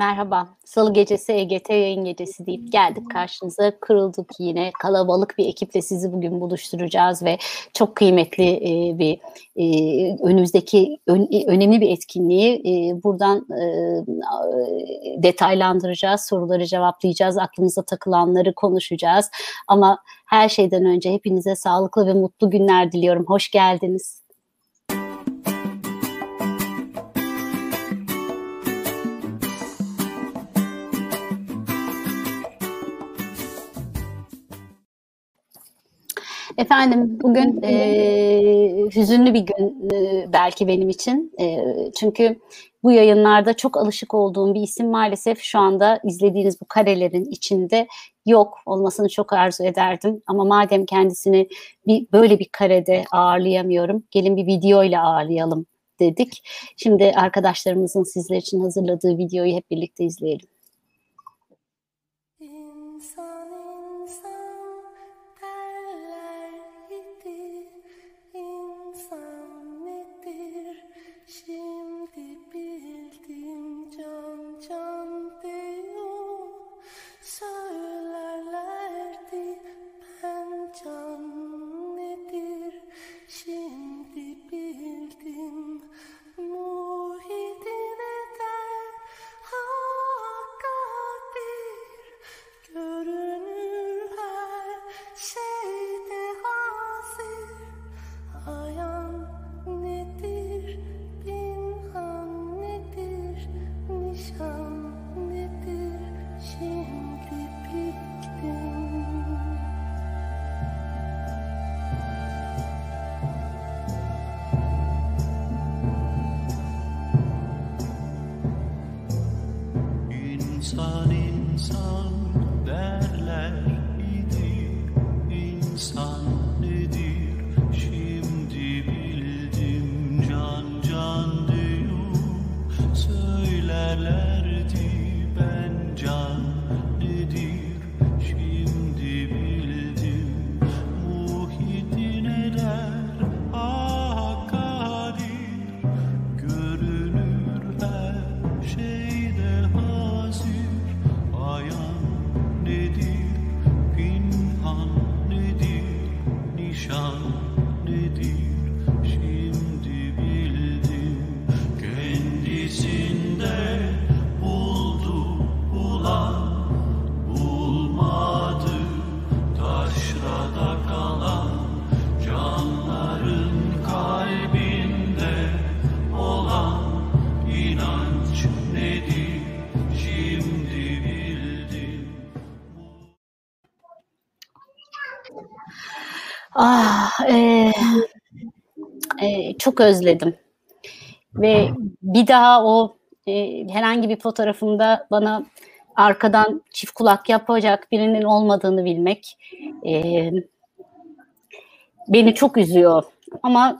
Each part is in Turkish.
Merhaba. Salı gecesi EGT yayın gecesi deyip geldik karşınıza. Kırıldık yine. Kalabalık bir ekiple sizi bugün buluşturacağız ve çok kıymetli e, bir e, önümüzdeki ön, önemli bir etkinliği e, buradan e, detaylandıracağız. Soruları cevaplayacağız. Aklımıza takılanları konuşacağız. Ama her şeyden önce hepinize sağlıklı ve mutlu günler diliyorum. Hoş geldiniz. Efendim bugün e, hüzünlü bir gün e, belki benim için. E, çünkü bu yayınlarda çok alışık olduğum bir isim maalesef şu anda izlediğiniz bu karelerin içinde yok. Olmasını çok arzu ederdim. Ama madem kendisini bir böyle bir karede ağırlayamıyorum, gelin bir video ile ağırlayalım dedik. Şimdi arkadaşlarımızın sizler için hazırladığı videoyu hep birlikte izleyelim. Çok özledim. Ve bir daha o e, herhangi bir fotoğrafımda bana arkadan çift kulak yapacak birinin olmadığını bilmek e, beni çok üzüyor. Ama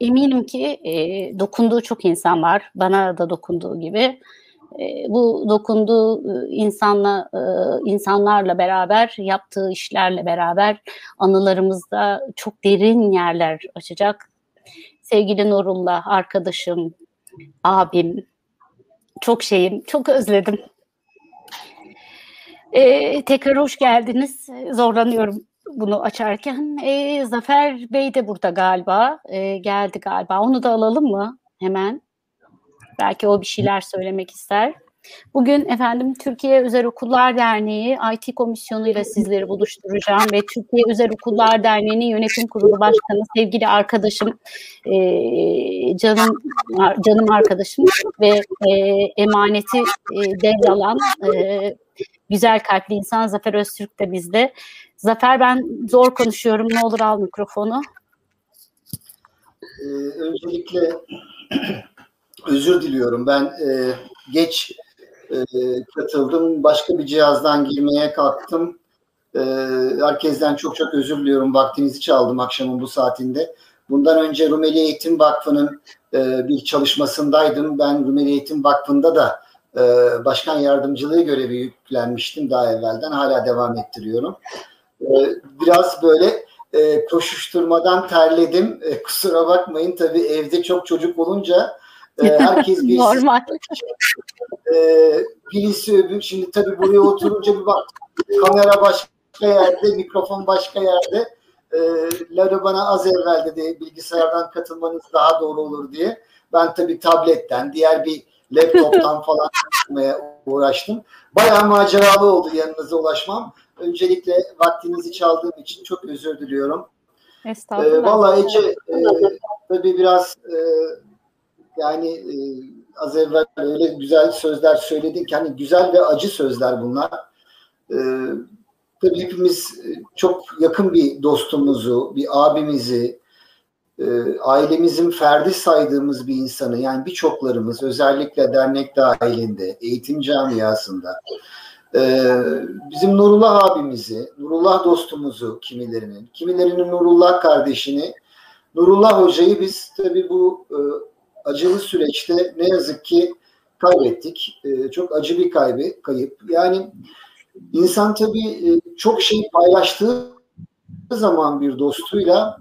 eminim ki e, dokunduğu çok insan var. Bana da dokunduğu gibi. E, bu dokunduğu e, insanla e, insanlarla beraber yaptığı işlerle beraber anılarımızda çok derin yerler açacak. Sevgili Nurullah arkadaşım, abim, çok şeyim, çok özledim. Ee, tekrar hoş geldiniz. Zorlanıyorum bunu açarken. Ee, Zafer Bey de burada galiba. Ee, geldi galiba. Onu da alalım mı hemen? Belki o bir şeyler söylemek ister. Bugün efendim Türkiye Özel Okullar Derneği IT Komisyonu ile sizleri buluşturacağım ve Türkiye Özel Okullar Derneği'nin yönetim kurulu başkanı sevgili arkadaşım e, canım canım arkadaşım ve e, emaneti e, devralan e, güzel kalpli insan Zafer Öztürk de bizde. Zafer ben zor konuşuyorum ne olur al mikrofonu. Ee, öncelikle özür diliyorum. Ben e, geç e, katıldım. Başka bir cihazdan girmeye kalktım. E, herkesten çok çok özür diliyorum. Vaktinizi çaldım akşamın bu saatinde. Bundan önce Rumeli Eğitim Vakfı'nın e, bir çalışmasındaydım. Ben Rumeli Eğitim Vakfı'nda da e, başkan yardımcılığı görevi yüklenmiştim daha evvelden. Hala devam ettiriyorum. E, biraz böyle e, koşuşturmadan terledim. E, kusura bakmayın tabii evde çok çocuk olunca E, herkes bir Normal. E, birisi öbür. Şimdi tabii buraya oturunca bir bak kamera başka yerde, mikrofon başka yerde. E, Lara bana az evvel dedi bilgisayardan katılmanız daha doğru olur diye. Ben tabii tabletten, diğer bir laptoptan falan uğraştım. Bayağı maceralı oldu yanınıza ulaşmam. Öncelikle vaktinizi çaldığım için çok özür diliyorum. Estağfurullah. E, vallahi Ece e, tabii biraz e, yani e, az evvel öyle güzel sözler söyledin ki hani güzel ve acı sözler bunlar. E, tabii hepimiz çok yakın bir dostumuzu, bir abimizi, e, ailemizin ferdi saydığımız bir insanı yani birçoklarımız özellikle dernek dahilinde, eğitim camiasında e, bizim Nurullah abimizi, Nurullah dostumuzu kimilerinin, kimilerinin Nurullah kardeşini, Nurullah hocayı biz tabii bu e, acılı süreçte ne yazık ki kaybettik. E, çok acı bir kaybı, kayıp. Yani insan tabii e, çok şey paylaştığı zaman bir dostuyla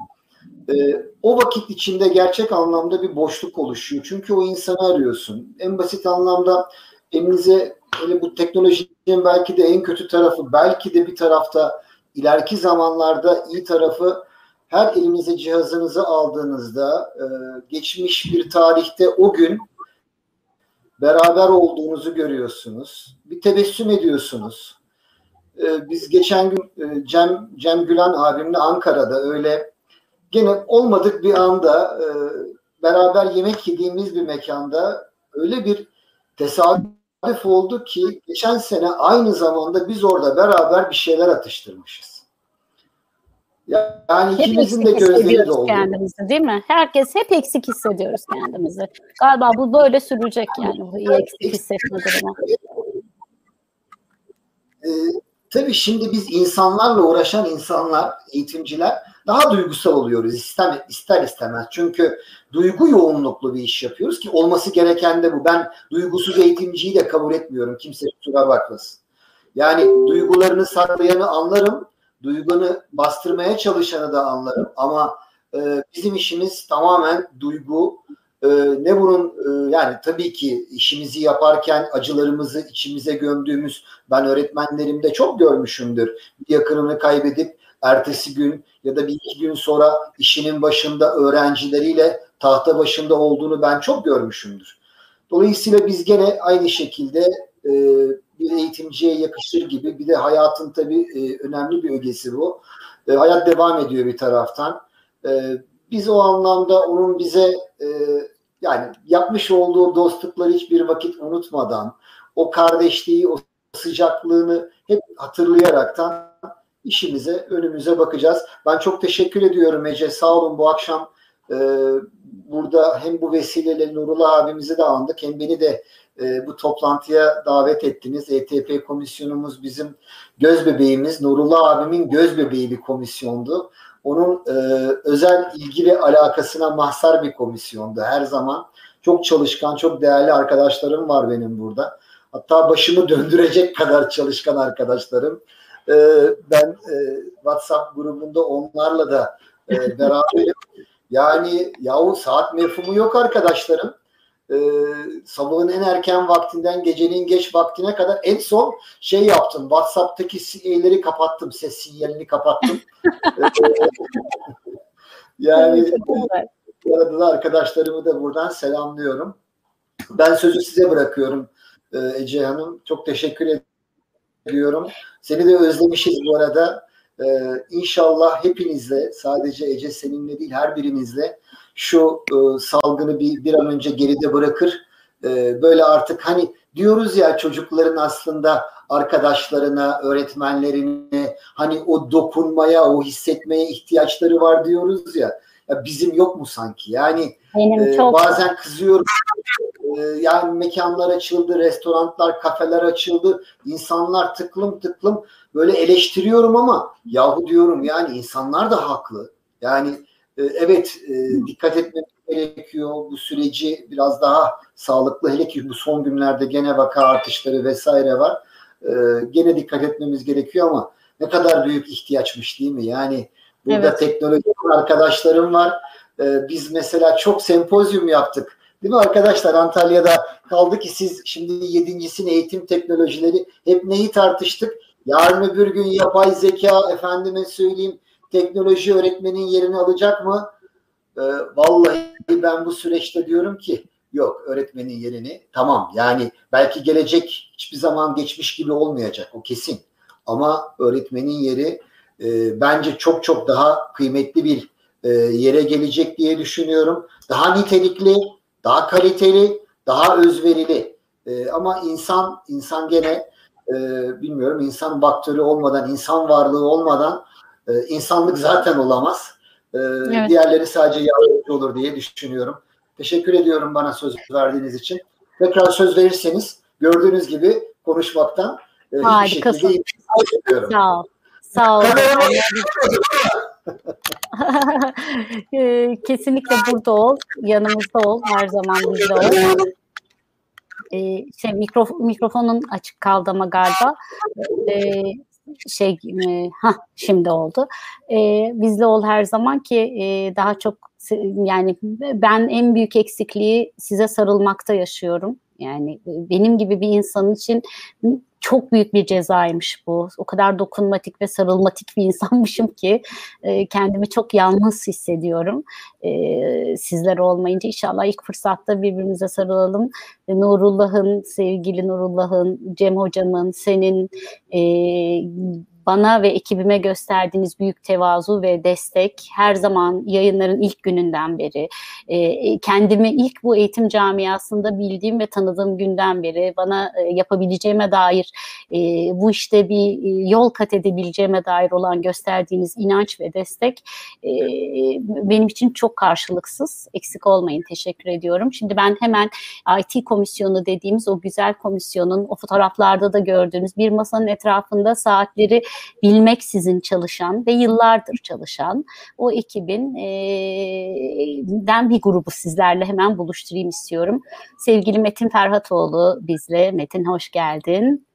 e, o vakit içinde gerçek anlamda bir boşluk oluşuyor. Çünkü o insanı arıyorsun. En basit anlamda elinize öyle bu teknolojinin belki de en kötü tarafı, belki de bir tarafta ileriki zamanlarda iyi tarafı her elinize cihazınızı aldığınızda e, geçmiş bir tarihte o gün beraber olduğunuzu görüyorsunuz. Bir tebessüm ediyorsunuz. E, biz geçen gün e, Cem, Cem Gülen abimle Ankara'da öyle gene olmadık bir anda beraber yemek yediğimiz bir mekanda öyle bir tesadüf oldu ki geçen sene aynı zamanda biz orada beraber bir şeyler atıştırmışız. Yani hep ikimizin de gözleri doldu. kendimizi değil mi? Herkes hep eksik hissediyoruz kendimizi. Galiba bu böyle sürecek yani bu iyi eksik hissetme durumu. Ee, tabii şimdi biz insanlarla uğraşan insanlar, eğitimciler daha duygusal oluyoruz ister, ister istemez. Çünkü duygu yoğunluklu bir iş yapıyoruz ki olması gereken de bu. Ben duygusuz eğitimciyi de kabul etmiyorum. Kimse kusura bakmasın. Yani duygularını saklayanı anlarım duygunu bastırmaya çalışanı da anlarım ama e, bizim işimiz tamamen duygu. E, ne bunun e, yani tabii ki işimizi yaparken acılarımızı içimize gömdüğümüz ben öğretmenlerimde çok görmüşümdür. Bir yakınını kaybedip ertesi gün ya da bir iki gün sonra işinin başında öğrencileriyle tahta başında olduğunu ben çok görmüşümdür. Dolayısıyla biz gene aynı şekilde e, bir eğitimciye yakışır gibi bir de hayatın tabii e, önemli bir ögesi bu. E, hayat devam ediyor bir taraftan. E, biz o anlamda onun bize yani yapmış olduğu dostlukları hiçbir vakit unutmadan o kardeşliği, o sıcaklığını hep hatırlayaraktan işimize, önümüze bakacağız. Ben çok teşekkür ediyorum Ece. Sağ olun bu akşam e, burada hem bu vesileyle Nurullah abimizi de andık hem beni de e, bu toplantıya davet ettiniz. ETP komisyonumuz bizim göz bebeğimiz. Nurullah abimin göz bebeği bir komisyondu. Onun e, özel ilgi ve alakasına mahsar bir komisyondu her zaman. Çok çalışkan, çok değerli arkadaşlarım var benim burada. Hatta başımı döndürecek kadar çalışkan arkadaşlarım. E, ben e, WhatsApp grubunda onlarla da e, beraberim. Yani yahu saat mefhumu yok arkadaşlarım e, sabahın en erken vaktinden gecenin geç vaktine kadar en son şey yaptım. WhatsApp'taki şeyleri kapattım. Ses sinyalini kapattım. yani bu arada da arkadaşlarımı da buradan selamlıyorum. Ben sözü size bırakıyorum Ece Hanım. Çok teşekkür ediyorum. Seni de özlemişiz bu arada. Ee, inşallah hepinizle sadece Ece seninle değil her birimizle şu e, salgını bir, bir an önce geride bırakır. E, böyle artık hani diyoruz ya çocukların aslında arkadaşlarına, öğretmenlerine hani o dokunmaya, o hissetmeye ihtiyaçları var diyoruz ya. Ya bizim yok mu sanki? Yani e, bazen kızıyorum. E, yani mekanlar açıldı, restoranlar, kafeler açıldı. insanlar tıklım tıklım böyle eleştiriyorum ama yahu diyorum yani insanlar da haklı. Yani ee, evet e, dikkat etmemiz gerekiyor. Bu süreci biraz daha sağlıklı hele ki bu son günlerde gene vaka artışları vesaire var. Ee, gene dikkat etmemiz gerekiyor ama ne kadar büyük ihtiyaçmış değil mi? Yani burada evet. teknoloji arkadaşlarım var. Ee, biz mesela çok sempozyum yaptık. Değil mi arkadaşlar Antalya'da kaldı ki siz şimdi yedincisini eğitim teknolojileri hep neyi tartıştık? Yarın öbür gün yapay zeka efendime söyleyeyim teknoloji öğretmenin yerini alacak mı? Ee, vallahi ben bu süreçte diyorum ki yok öğretmenin yerini tamam yani belki gelecek hiçbir zaman geçmiş gibi olmayacak o kesin. Ama öğretmenin yeri e, bence çok çok daha kıymetli bir e, yere gelecek diye düşünüyorum. Daha nitelikli, daha kaliteli, daha özverili. E, ama insan insan gene e, bilmiyorum insan faktörü olmadan, insan varlığı olmadan e, insanlık zaten olamaz. E, evet. Diğerleri sadece yardımcı olur diye düşünüyorum. Teşekkür ediyorum bana söz verdiğiniz için. Tekrar söz verirseniz gördüğünüz gibi konuşmaktan e, şekilde Sağ ol. Sağ ol. Kesinlikle burada ol. Yanımızda ol. Her zaman bizde ol. Ee, şey, mikrof mikrofonun açık kaldı ama galiba. Ee, şey e, ha şimdi oldu. Ee, bizde ol her zaman ki e, daha çok yani ben en büyük eksikliği size sarılmakta yaşıyorum. Yani benim gibi bir insan için çok büyük bir cezaymış bu. O kadar dokunmatik ve sarılmatik bir insanmışım ki e, kendimi çok yalnız hissediyorum. E, sizler olmayınca inşallah ilk fırsatta birbirimize sarılalım. E, Nurullah'ın, sevgili Nurullah'ın, Cem Hocam'ın, senin e, bana ve ekibime gösterdiğiniz büyük tevazu ve destek her zaman yayınların ilk gününden beri e, kendimi ilk bu eğitim camiasında bildiğim ve tanıdığım günden beri bana e, yapabileceğime dair e, bu işte bir e, yol kat edebileceğime dair olan gösterdiğiniz inanç ve destek e, benim için çok karşılıksız. Eksik olmayın. Teşekkür ediyorum. Şimdi ben hemen IT komisyonu dediğimiz o güzel komisyonun o fotoğraflarda da gördüğünüz bir masanın etrafında saatleri bilmeksizin çalışan ve yıllardır çalışan o ekibin e, den bir grubu sizlerle hemen buluşturayım istiyorum. Sevgili Metin Ferhatoğlu bizle. Metin hoş geldin.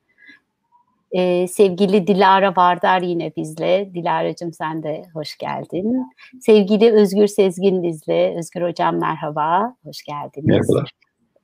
Ee, sevgili Dilara Vardar yine bizle. Dilara'cığım sen de hoş geldin. Sevgili Özgür Sezgin bizle. Özgür Hocam merhaba, hoş geldiniz. Merhabalar.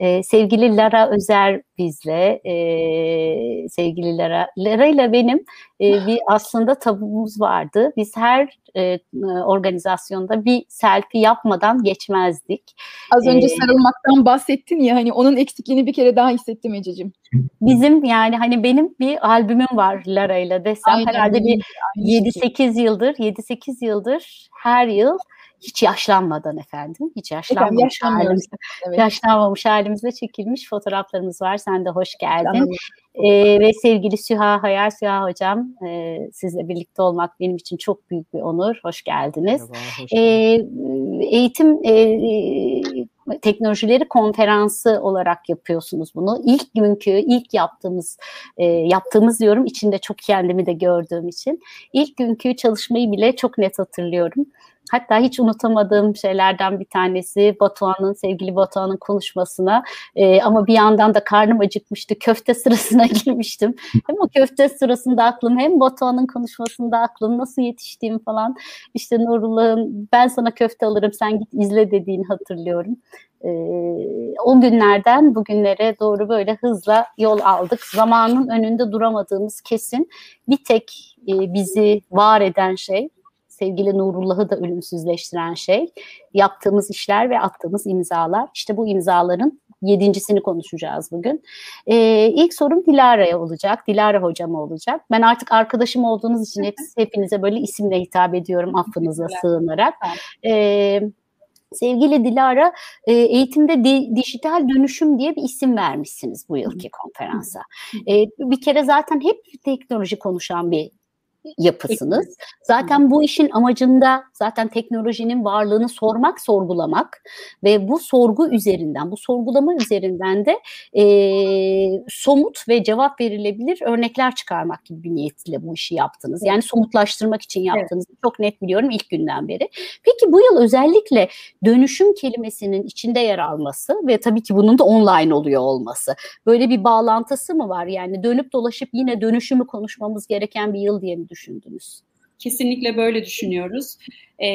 Ee, sevgili Lara Özer bizle. Ee, sevgili Lara. Lara ile benim e, bir aslında tabumuz vardı. Biz her e, organizasyonda bir selfie yapmadan geçmezdik. Az önce ee, sarılmaktan bahsettin ya hani onun eksikliğini bir kere daha hissettim Ececiğim. Bizim yani hani benim bir albümüm var Lara ile desem Aynen, herhalde bir 7-8 yıldır 7-8 yıldır her yıl hiç yaşlanmadan efendim, hiç yaşlanmamış halimizde, evet. yaşlanmamış halimizde çekilmiş fotoğraflarımız var. Sen de hoş geldin. Ee, ve sevgili Süha Hayal Süha Hocam, e, sizle birlikte olmak benim için çok büyük bir onur. Hoş geldiniz. Merhaba, hoş ee, eğitim e, teknolojileri konferansı olarak yapıyorsunuz bunu. İlk günkü, ilk yaptığımız, e, yaptığımız diyorum içinde çok kendimi de gördüğüm için. ilk günkü çalışmayı bile çok net hatırlıyorum. Hatta hiç unutamadığım şeylerden bir tanesi Batuhan'ın, sevgili Batuhan'ın konuşmasına e, ama bir yandan da karnım acıkmıştı. Köfte sırasına girmiştim. Hem o köfte sırasında aklım hem Batuhan'ın konuşmasında aklım nasıl yetiştiğim falan. İşte Nurullah'ın ben sana köfte alırım sen git izle dediğini hatırlıyorum. Ee, o günlerden bugünlere doğru böyle hızla yol aldık. Zamanın önünde duramadığımız kesin. Bir tek e, bizi var eden şey sevgili Nurullah'ı da ölümsüzleştiren şey yaptığımız işler ve attığımız imzalar. İşte bu imzaların yedincisini konuşacağız bugün. Ee, ilk sorum Dilara'ya olacak. Dilara hocama olacak. Ben artık arkadaşım olduğunuz için hep, hepinize böyle isimle hitap ediyorum affınıza sığınarak. Ee, Sevgili Dilara, e, eğitimde di, dijital dönüşüm diye bir isim vermişsiniz bu yılki konferansa. E, bir kere zaten hep teknoloji konuşan bir yapısınız. Zaten bu işin amacında zaten teknolojinin varlığını sormak, sorgulamak ve bu sorgu üzerinden, bu sorgulama üzerinden de e, somut ve cevap verilebilir örnekler çıkarmak gibi bir niyetle bu işi yaptınız. Yani somutlaştırmak için yaptınız. Evet. Çok net biliyorum ilk günden beri. Peki bu yıl özellikle dönüşüm kelimesinin içinde yer alması ve tabii ki bunun da online oluyor olması. Böyle bir bağlantısı mı var? Yani dönüp dolaşıp yine dönüşümü konuşmamız gereken bir yıl diye mi düşündünüz? kesinlikle böyle düşünüyoruz. E,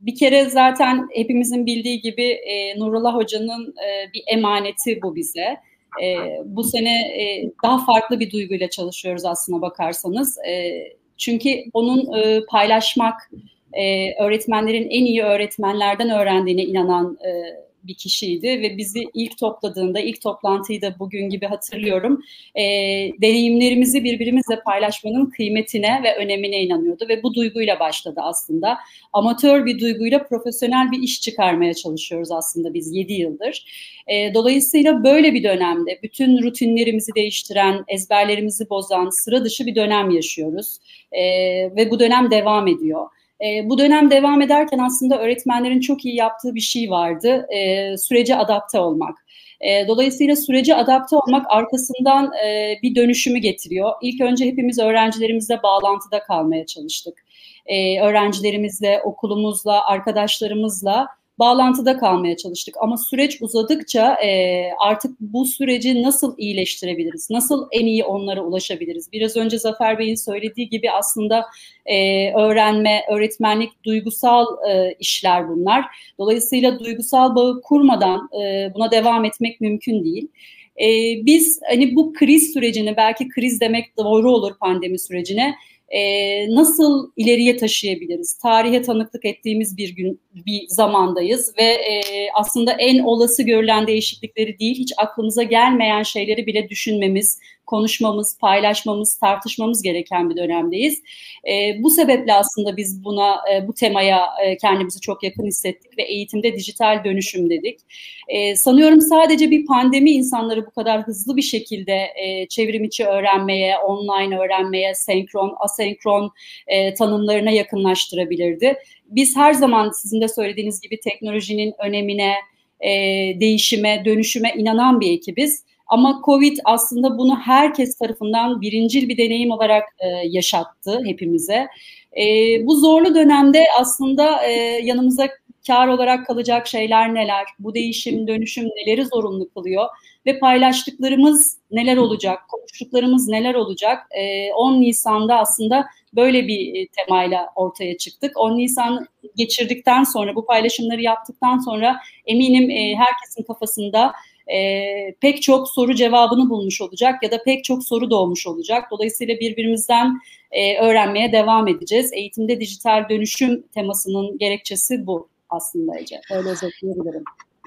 bir kere zaten hepimizin bildiği gibi e, Nurullah Hoca'nın e, bir emaneti bu bize. E, bu sene e, daha farklı bir duyguyla çalışıyoruz aslına bakarsanız. E, çünkü onun e, paylaşmak, e, öğretmenlerin en iyi öğretmenlerden öğrendiğine inanan e, bir kişiydi ve bizi ilk topladığında, ilk toplantıyı da bugün gibi hatırlıyorum. E, deneyimlerimizi birbirimizle paylaşmanın kıymetine ve önemine inanıyordu ve bu duyguyla başladı aslında. Amatör bir duyguyla profesyonel bir iş çıkarmaya çalışıyoruz aslında biz 7 yıldır. E, dolayısıyla böyle bir dönemde bütün rutinlerimizi değiştiren, ezberlerimizi bozan, sıra dışı bir dönem yaşıyoruz e, ve bu dönem devam ediyor. E, bu dönem devam ederken aslında öğretmenlerin çok iyi yaptığı bir şey vardı. E, sürece adapte olmak. E, dolayısıyla sürece adapte olmak arkasından e, bir dönüşümü getiriyor. İlk önce hepimiz öğrencilerimizle bağlantıda kalmaya çalıştık. E, öğrencilerimizle, okulumuzla, arkadaşlarımızla bağlantıda kalmaya çalıştık. Ama süreç uzadıkça e, artık bu süreci nasıl iyileştirebiliriz? Nasıl en iyi onlara ulaşabiliriz? Biraz önce Zafer Bey'in söylediği gibi aslında e, öğrenme, öğretmenlik duygusal e, işler bunlar. Dolayısıyla duygusal bağı kurmadan e, buna devam etmek mümkün değil. E, biz hani bu kriz sürecini belki kriz demek doğru olur pandemi sürecine e, nasıl ileriye taşıyabiliriz? Tarihe tanıklık ettiğimiz bir gün, bir zamandayız ve e, aslında en olası görülen değişiklikleri değil, hiç aklımıza gelmeyen şeyleri bile düşünmemiz, konuşmamız, paylaşmamız, tartışmamız gereken bir dönemdeyiz. E, bu sebeple aslında biz buna, e, bu temaya e, kendimizi çok yakın hissettik ve eğitimde dijital dönüşüm dedik. E, sanıyorum sadece bir pandemi insanları bu kadar hızlı bir şekilde e, çevrim içi öğrenmeye, online öğrenmeye, senkron, asenkron e, tanımlarına yakınlaştırabilirdi. Biz her zaman sizin de söylediğiniz gibi teknolojinin önemine, e, değişime, dönüşüme inanan bir ekibiz. Ama Covid aslında bunu herkes tarafından birincil bir deneyim olarak e, yaşattı hepimize. E, bu zorlu dönemde aslında e, yanımıza kar olarak kalacak şeyler neler, bu değişim, dönüşüm neleri zorunlu kılıyor ve paylaştıklarımız neler olacak, konuştuklarımız neler olacak. E, 10 Nisan'da aslında böyle bir e, temayla ortaya çıktık. 10 Nisan geçirdikten sonra, bu paylaşımları yaptıktan sonra eminim e, herkesin kafasında e, pek çok soru cevabını bulmuş olacak ya da pek çok soru doğmuş olacak. Dolayısıyla birbirimizden e, öğrenmeye devam edeceğiz. Eğitimde dijital dönüşüm temasının gerekçesi bu aslında Ece. Öyle özetleyebilirim.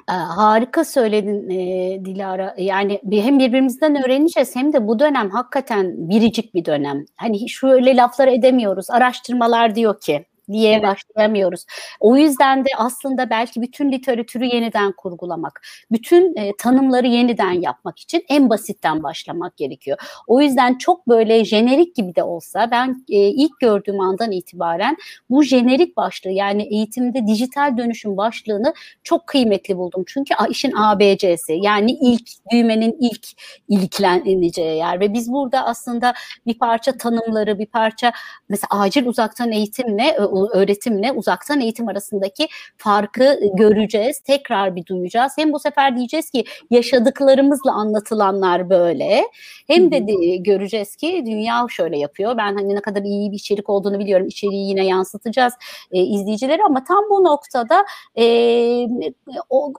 Harika söyledin e, Dilara. Yani hem birbirimizden öğreneceğiz hem de bu dönem hakikaten biricik bir dönem. Hani şöyle laflar edemiyoruz. Araştırmalar diyor ki diye evet. başlayamıyoruz. O yüzden de aslında belki bütün literatürü yeniden kurgulamak, bütün e, tanımları yeniden yapmak için en basitten başlamak gerekiyor. O yüzden çok böyle jenerik gibi de olsa ben e, ilk gördüğüm andan itibaren bu jenerik başlığı yani eğitimde dijital dönüşüm başlığını çok kıymetli buldum. Çünkü işin ABC'si yani ilk düğmenin ilk ilkleneceği yer ve biz burada aslında bir parça tanımları, bir parça mesela acil uzaktan eğitimle öğretimle uzaktan eğitim arasındaki farkı göreceğiz. Tekrar bir duyacağız. Hem bu sefer diyeceğiz ki yaşadıklarımızla anlatılanlar böyle. Hem de, de göreceğiz ki dünya şöyle yapıyor. Ben hani ne kadar iyi bir içerik olduğunu biliyorum. İçeriği yine yansıtacağız e, izleyicileri ama tam bu noktada e,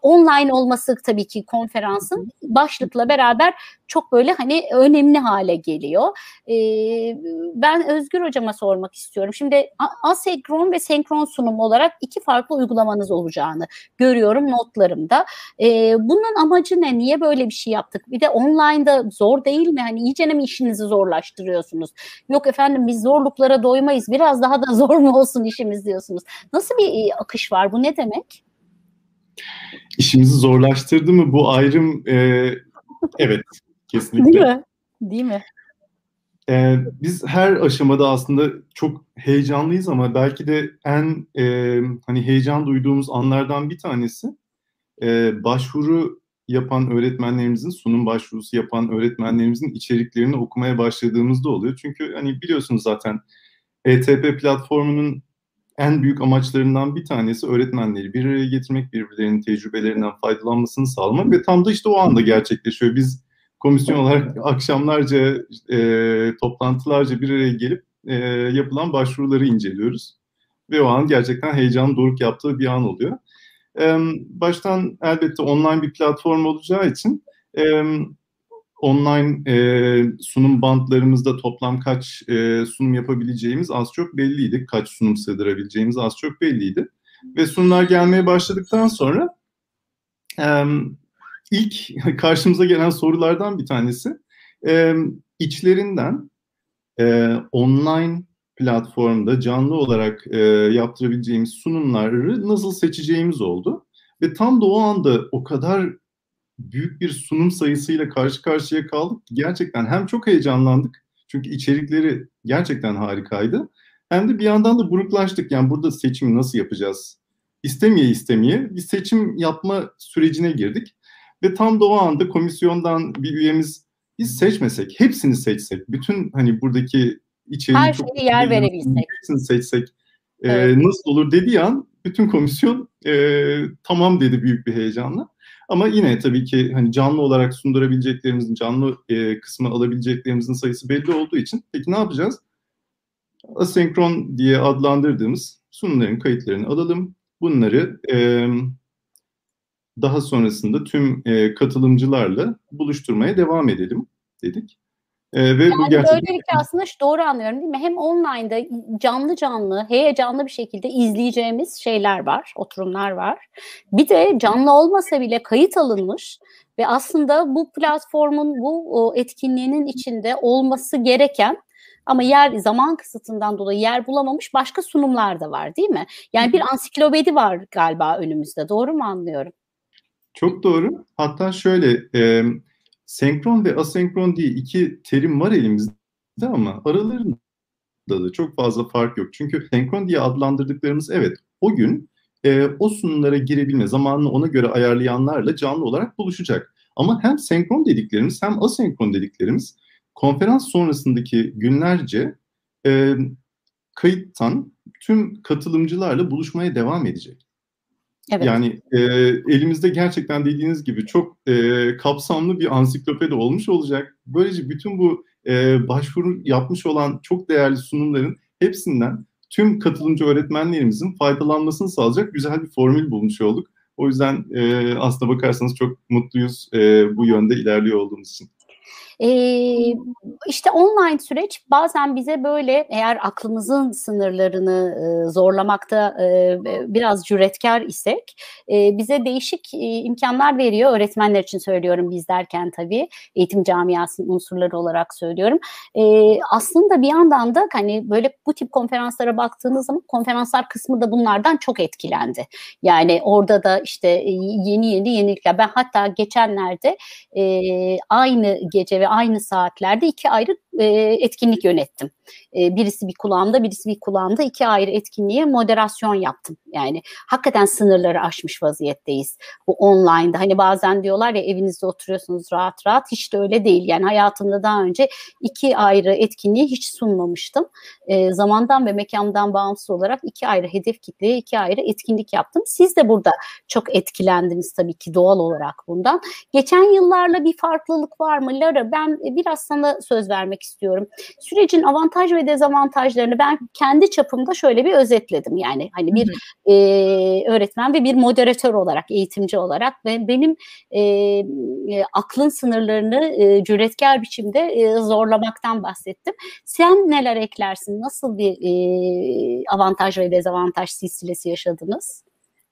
online olması tabii ki konferansın başlıkla beraber çok böyle hani önemli hale geliyor. E, ben Özgür hocama sormak istiyorum. Şimdi asenkron ve senkron sunum olarak iki farklı uygulamanız olacağını görüyorum notlarımda. E, bunun amacı ne? Niye böyle bir şey yaptık? Bir de online'da zor değil mi? Hani iyice mi işinizi zorlaştırıyorsunuz? Yok efendim biz zorluklara doymayız. Biraz daha da zor mu olsun işimiz diyorsunuz. Nasıl bir akış var? Bu ne demek? İşimizi zorlaştırdı mı bu ayrım e, evet Kesinlikle. Değil mi? Değil mi? Ee, biz her aşamada aslında çok heyecanlıyız ama belki de en e, hani heyecan duyduğumuz anlardan bir tanesi e, başvuru yapan öğretmenlerimizin sunum başvurusu yapan öğretmenlerimizin içeriklerini okumaya başladığımızda oluyor. Çünkü hani biliyorsunuz zaten ETP platformunun en büyük amaçlarından bir tanesi öğretmenleri bir araya getirmek, birbirlerinin tecrübelerinden faydalanmasını sağlamak ve tam da işte o anda gerçekleşiyor. Biz komisyon olarak akşamlarca e, toplantılarca bir araya gelip e, yapılan başvuruları inceliyoruz. Ve o an gerçekten heyecanın doruk yaptığı bir an oluyor. E, baştan elbette online bir platform olacağı için e, online e, sunum bantlarımızda toplam kaç e, sunum yapabileceğimiz az çok belliydi. Kaç sunum sığdırabileceğimiz az çok belliydi. Ve sunumlar gelmeye başladıktan sonra e, ilk karşımıza gelen sorulardan bir tanesi e, içlerinden e, online platformda canlı olarak e, yaptırabileceğimiz sunumları nasıl seçeceğimiz oldu. Ve tam da o anda o kadar büyük bir sunum sayısıyla karşı karşıya kaldık ki gerçekten hem çok heyecanlandık çünkü içerikleri gerçekten harikaydı. Hem de bir yandan da buruklaştık. Yani burada seçimi nasıl yapacağız? İstemeye istemeye bir seçim yapma sürecine girdik. Ve tam da o anda komisyondan bir üyemiz biz seçmesek, hepsini seçsek, bütün hani buradaki içeriği Her şeyi yer verebilsek. Hepsini seçsek e, Evet. nasıl olur dediği an bütün komisyon e, tamam dedi büyük bir heyecanla. Ama yine tabii ki hani canlı olarak sundurabileceklerimizin, canlı e, kısmı alabileceklerimizin sayısı belli olduğu için peki ne yapacağız? Asenkron diye adlandırdığımız sunumların kayıtlarını alalım. Bunları e, daha sonrasında tüm e, katılımcılarla buluşturmaya devam edelim dedik. E, ve bu Yani gerçekten böylelikle aslında şu doğru anlıyorum değil mi? Hem online'da canlı canlı, heyecanlı bir şekilde izleyeceğimiz şeyler var, oturumlar var. Bir de canlı olmasa bile kayıt alınmış ve aslında bu platformun, bu etkinliğinin içinde olması gereken ama yer zaman kısıtından dolayı yer bulamamış başka sunumlar da var değil mi? Yani bir ansiklopedi var galiba önümüzde. Doğru mu anlıyorum? Çok doğru. Hatta şöyle e, senkron ve asenkron diye iki terim var elimizde ama aralarında da çok fazla fark yok. Çünkü senkron diye adlandırdıklarımız evet o gün e, o sunumlara girebilme zamanını ona göre ayarlayanlarla canlı olarak buluşacak. Ama hem senkron dediklerimiz hem asenkron dediklerimiz konferans sonrasındaki günlerce e, kayıttan tüm katılımcılarla buluşmaya devam edecek. Evet. Yani e, elimizde gerçekten dediğiniz gibi çok e, kapsamlı bir ansiklopedi olmuş olacak. Böylece bütün bu e, başvuru yapmış olan çok değerli sunumların hepsinden tüm katılımcı öğretmenlerimizin faydalanmasını sağlayacak güzel bir formül bulmuş olduk. O yüzden e, aslına bakarsanız çok mutluyuz e, bu yönde ilerliyor olduğumuz için. Ee, işte online süreç bazen bize böyle eğer aklımızın sınırlarını e, zorlamakta e, biraz cüretkar isek e, bize değişik e, imkanlar veriyor. Öğretmenler için söylüyorum biz derken tabii eğitim camiasının unsurları olarak söylüyorum. E, aslında bir yandan da hani böyle bu tip konferanslara baktığınız zaman konferanslar kısmı da bunlardan çok etkilendi. Yani orada da işte yeni yeni yenilikler. Ben hatta geçenlerde e, aynı gece ve aynı saatlerde iki ayrı e, etkinlik yönettim. E, birisi bir kulağımda, birisi bir kulağımda iki ayrı etkinliğe moderasyon yaptım. Yani hakikaten sınırları aşmış vaziyetteyiz. Bu online'da hani bazen diyorlar ya evinizde oturuyorsunuz rahat rahat hiç de öyle değil. Yani hayatımda daha önce iki ayrı etkinliği hiç sunmamıştım. E, zamandan ve mekandan bağımsız olarak iki ayrı hedef kitleye iki ayrı etkinlik yaptım. Siz de burada çok etkilendiniz tabii ki doğal olarak bundan. Geçen yıllarla bir farklılık var mı Lara? Ben biraz sana söz vermek istiyorum. Sürecin avantaj ve dezavantajlarını ben kendi çapımda şöyle bir özetledim. Yani hani bir e, öğretmen ve bir moderatör olarak, eğitimci olarak ve benim e, e, aklın sınırlarını e, cüretkar biçimde e, zorlamaktan bahsettim. Sen neler eklersin? Nasıl bir e, avantaj ve dezavantaj silsilesi yaşadınız?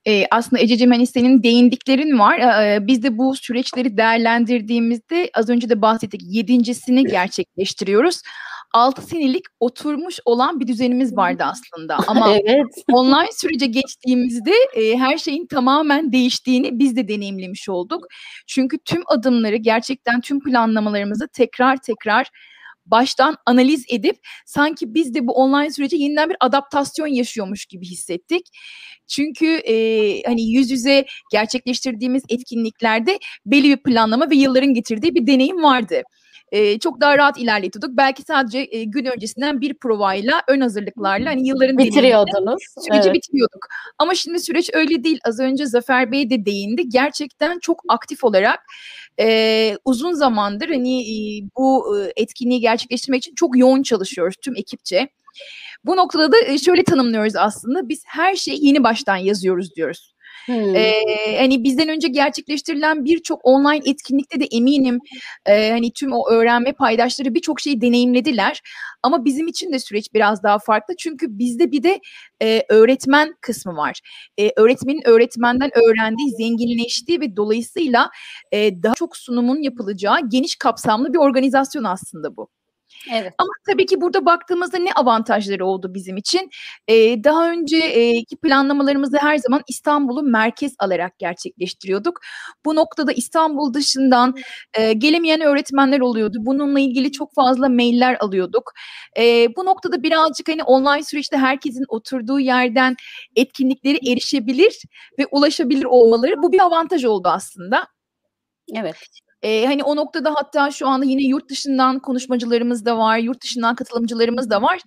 E, aslında Ececiğim hani senin değindiklerin var. E, biz de bu süreçleri değerlendirdiğimizde az önce de bahsettik yedincisini gerçekleştiriyoruz. 6 senelik oturmuş olan bir düzenimiz vardı aslında. Ama evet. online sürece geçtiğimizde e, her şeyin tamamen değiştiğini biz de deneyimlemiş olduk. Çünkü tüm adımları gerçekten tüm planlamalarımızı tekrar tekrar baştan analiz edip sanki biz de bu online sürece yeniden bir adaptasyon yaşıyormuş gibi hissettik. Çünkü e, hani yüz yüze gerçekleştirdiğimiz etkinliklerde belli bir planlama ve yılların getirdiği bir deneyim vardı. E, çok daha rahat ilerletiyorduk. Belki sadece e, gün öncesinden bir provayla, ön hazırlıklarla hani yılların bitiriyordunuz. Süreci evet. bitiriyorduk. Ama şimdi süreç öyle değil. Az önce Zafer Bey de değindi. Gerçekten çok aktif olarak e, uzun zamandır hani e, bu etkinliği gerçekleştirmek için çok yoğun çalışıyoruz tüm ekipçe. Bu noktada da şöyle tanımlıyoruz aslında. Biz her şeyi yeni baştan yazıyoruz diyoruz. Hani bizden önce gerçekleştirilen birçok online etkinlikte de eminim e, hani tüm o öğrenme paydaşları birçok şeyi deneyimlediler. Ama bizim için de süreç biraz daha farklı çünkü bizde bir de e, öğretmen kısmı var. E, öğretmenin öğretmenden öğrendiği, zenginleştiği ve dolayısıyla e, daha çok sunumun yapılacağı geniş kapsamlı bir organizasyon aslında bu. Evet. Ama tabii ki burada baktığımızda ne avantajları oldu bizim için? Ee, daha önceki planlamalarımızı her zaman İstanbul'u merkez alarak gerçekleştiriyorduk. Bu noktada İstanbul dışından e, gelemeyen öğretmenler oluyordu. Bununla ilgili çok fazla mailler alıyorduk. E, bu noktada birazcık hani online süreçte herkesin oturduğu yerden etkinlikleri erişebilir ve ulaşabilir olmaları bu bir avantaj oldu aslında. Evet. E, hani o noktada hatta şu anda yine yurt dışından konuşmacılarımız da var, yurt dışından katılımcılarımız da var.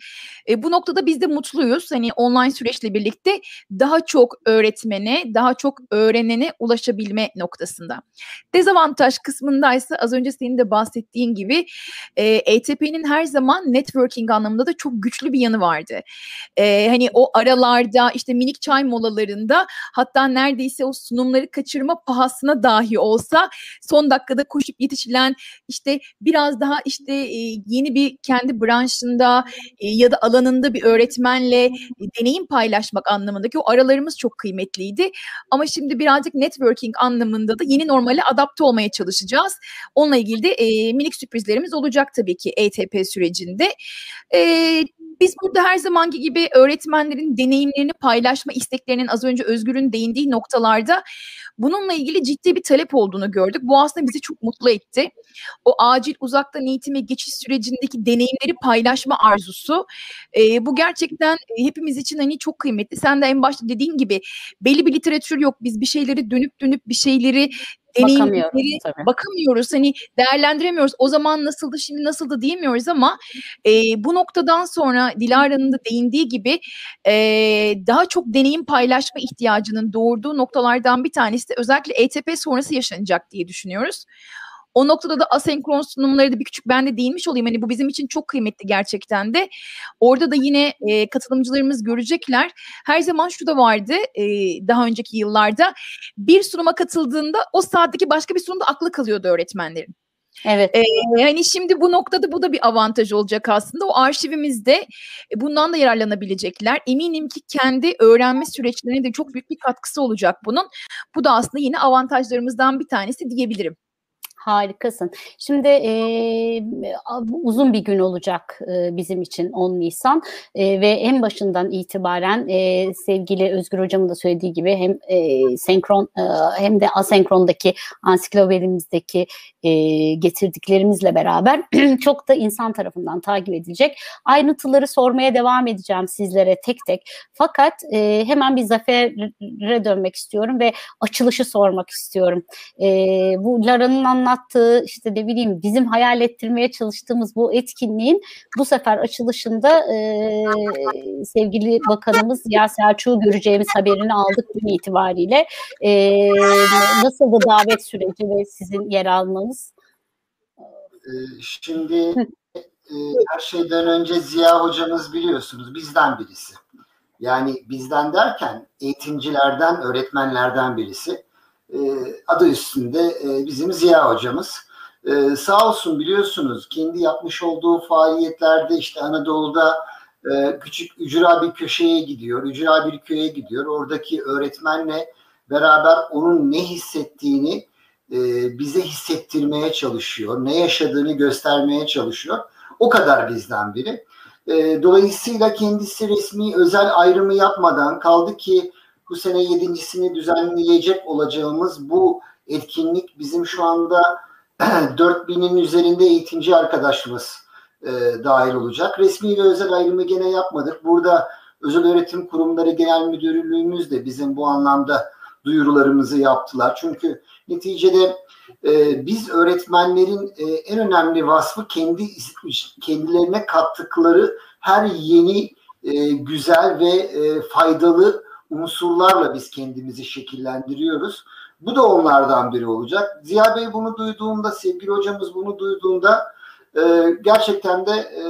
E, bu noktada biz de mutluyuz. Hani online süreçle birlikte daha çok öğretmene, daha çok öğrenene ulaşabilme noktasında. Dezavantaj kısmındaysa az önce senin de bahsettiğin gibi e, ETP'nin her zaman networking anlamında da çok güçlü bir yanı vardı. E, hani o aralarda işte minik çay molalarında hatta neredeyse o sunumları kaçırma pahasına dahi olsa son dakikada dakikada koşup yetişilen işte biraz daha işte yeni bir kendi branşında ya da alanında bir öğretmenle deneyim paylaşmak anlamındaki o aralarımız çok kıymetliydi. Ama şimdi birazcık networking anlamında da yeni normale adapte olmaya çalışacağız. Onunla ilgili de e, minik sürprizlerimiz olacak tabii ki ETP sürecinde. E, biz burada her zamanki gibi öğretmenlerin deneyimlerini paylaşma isteklerinin az önce Özgür'ün değindiği noktalarda bununla ilgili ciddi bir talep olduğunu gördük. Bu aslında bizi çok mutlu etti. O acil uzaktan eğitime geçiş sürecindeki deneyimleri paylaşma arzusu. E, bu gerçekten hepimiz için hani çok kıymetli. Sen de en başta dediğin gibi belli bir literatür yok. Biz bir şeyleri dönüp dönüp bir şeyleri deneyimleri bakamıyoruz. Hani değerlendiremiyoruz. O zaman nasıldı, şimdi nasıldı diyemiyoruz ama e, bu noktadan sonra Dilara'nın da değindiği gibi e, daha çok deneyim paylaşma ihtiyacının doğurduğu noktalardan bir tanesi de özellikle ETP sonrası yaşanacak diye düşünüyoruz. O noktada da asenkron sunumları da bir küçük ben de değinmiş olayım. Hani bu bizim için çok kıymetli gerçekten de. Orada da yine e, katılımcılarımız görecekler. Her zaman şu da vardı e, daha önceki yıllarda. Bir sunuma katıldığında o saatteki başka bir sunumda aklı kalıyordu öğretmenlerin. Evet. Ee, yani şimdi bu noktada bu da bir avantaj olacak aslında. O arşivimizde e, bundan da yararlanabilecekler. Eminim ki kendi öğrenme süreçlerine de çok büyük bir katkısı olacak bunun. Bu da aslında yine avantajlarımızdan bir tanesi diyebilirim. Harikasın. Şimdi e, uzun bir gün olacak e, bizim için 10 Nisan e, ve en başından itibaren e, sevgili Özgür Hocam'ın da söylediği gibi hem e, senkron e, hem de asenkrondaki ansiklopedimizdeki e, getirdiklerimizle beraber çok da insan tarafından takip edilecek. Ayrıntıları sormaya devam edeceğim sizlere tek tek. Fakat e, hemen bir zafere dönmek istiyorum ve açılışı sormak istiyorum. E, bu Lara'nın anlattığı anlattığı işte ne bileyim bizim hayal ettirmeye çalıştığımız bu etkinliğin bu sefer açılışında e, sevgili bakanımız ya Selçuk'u göreceğimiz haberini aldık gün itibariyle. E, nasıldı davet süreci ve sizin yer almanız? Şimdi e, her şeyden önce Ziya hocamız biliyorsunuz bizden birisi. Yani bizden derken eğitimcilerden, öğretmenlerden birisi. E, adı üstünde e, bizim Ziya hocamız. E, sağ olsun biliyorsunuz kendi yapmış olduğu faaliyetlerde işte Anadolu'da küçük ücra bir köşeye gidiyor, ücra bir köye gidiyor. Oradaki öğretmenle beraber onun ne hissettiğini bize hissettirmeye çalışıyor. Ne yaşadığını göstermeye çalışıyor. O kadar bizden biri. dolayısıyla kendisi resmi özel ayrımı yapmadan kaldı ki bu sene yedincisini düzenleyecek olacağımız bu etkinlik bizim şu anda 4000'in üzerinde eğitimci arkadaşımız e, dahil olacak. Resmi ve özel ayrımı gene yapmadık. Burada Özel Öğretim Kurumları Genel Müdürlüğümüz de bizim bu anlamda duyurularımızı yaptılar. Çünkü neticede e, biz öğretmenlerin e, en önemli vasfı kendi kendilerine kattıkları her yeni e, güzel ve e, faydalı unsurlarla biz kendimizi şekillendiriyoruz. Bu da onlardan biri olacak. Ziya Bey bunu duyduğunda, sevgili hocamız bunu duyduğunda e, gerçekten de e,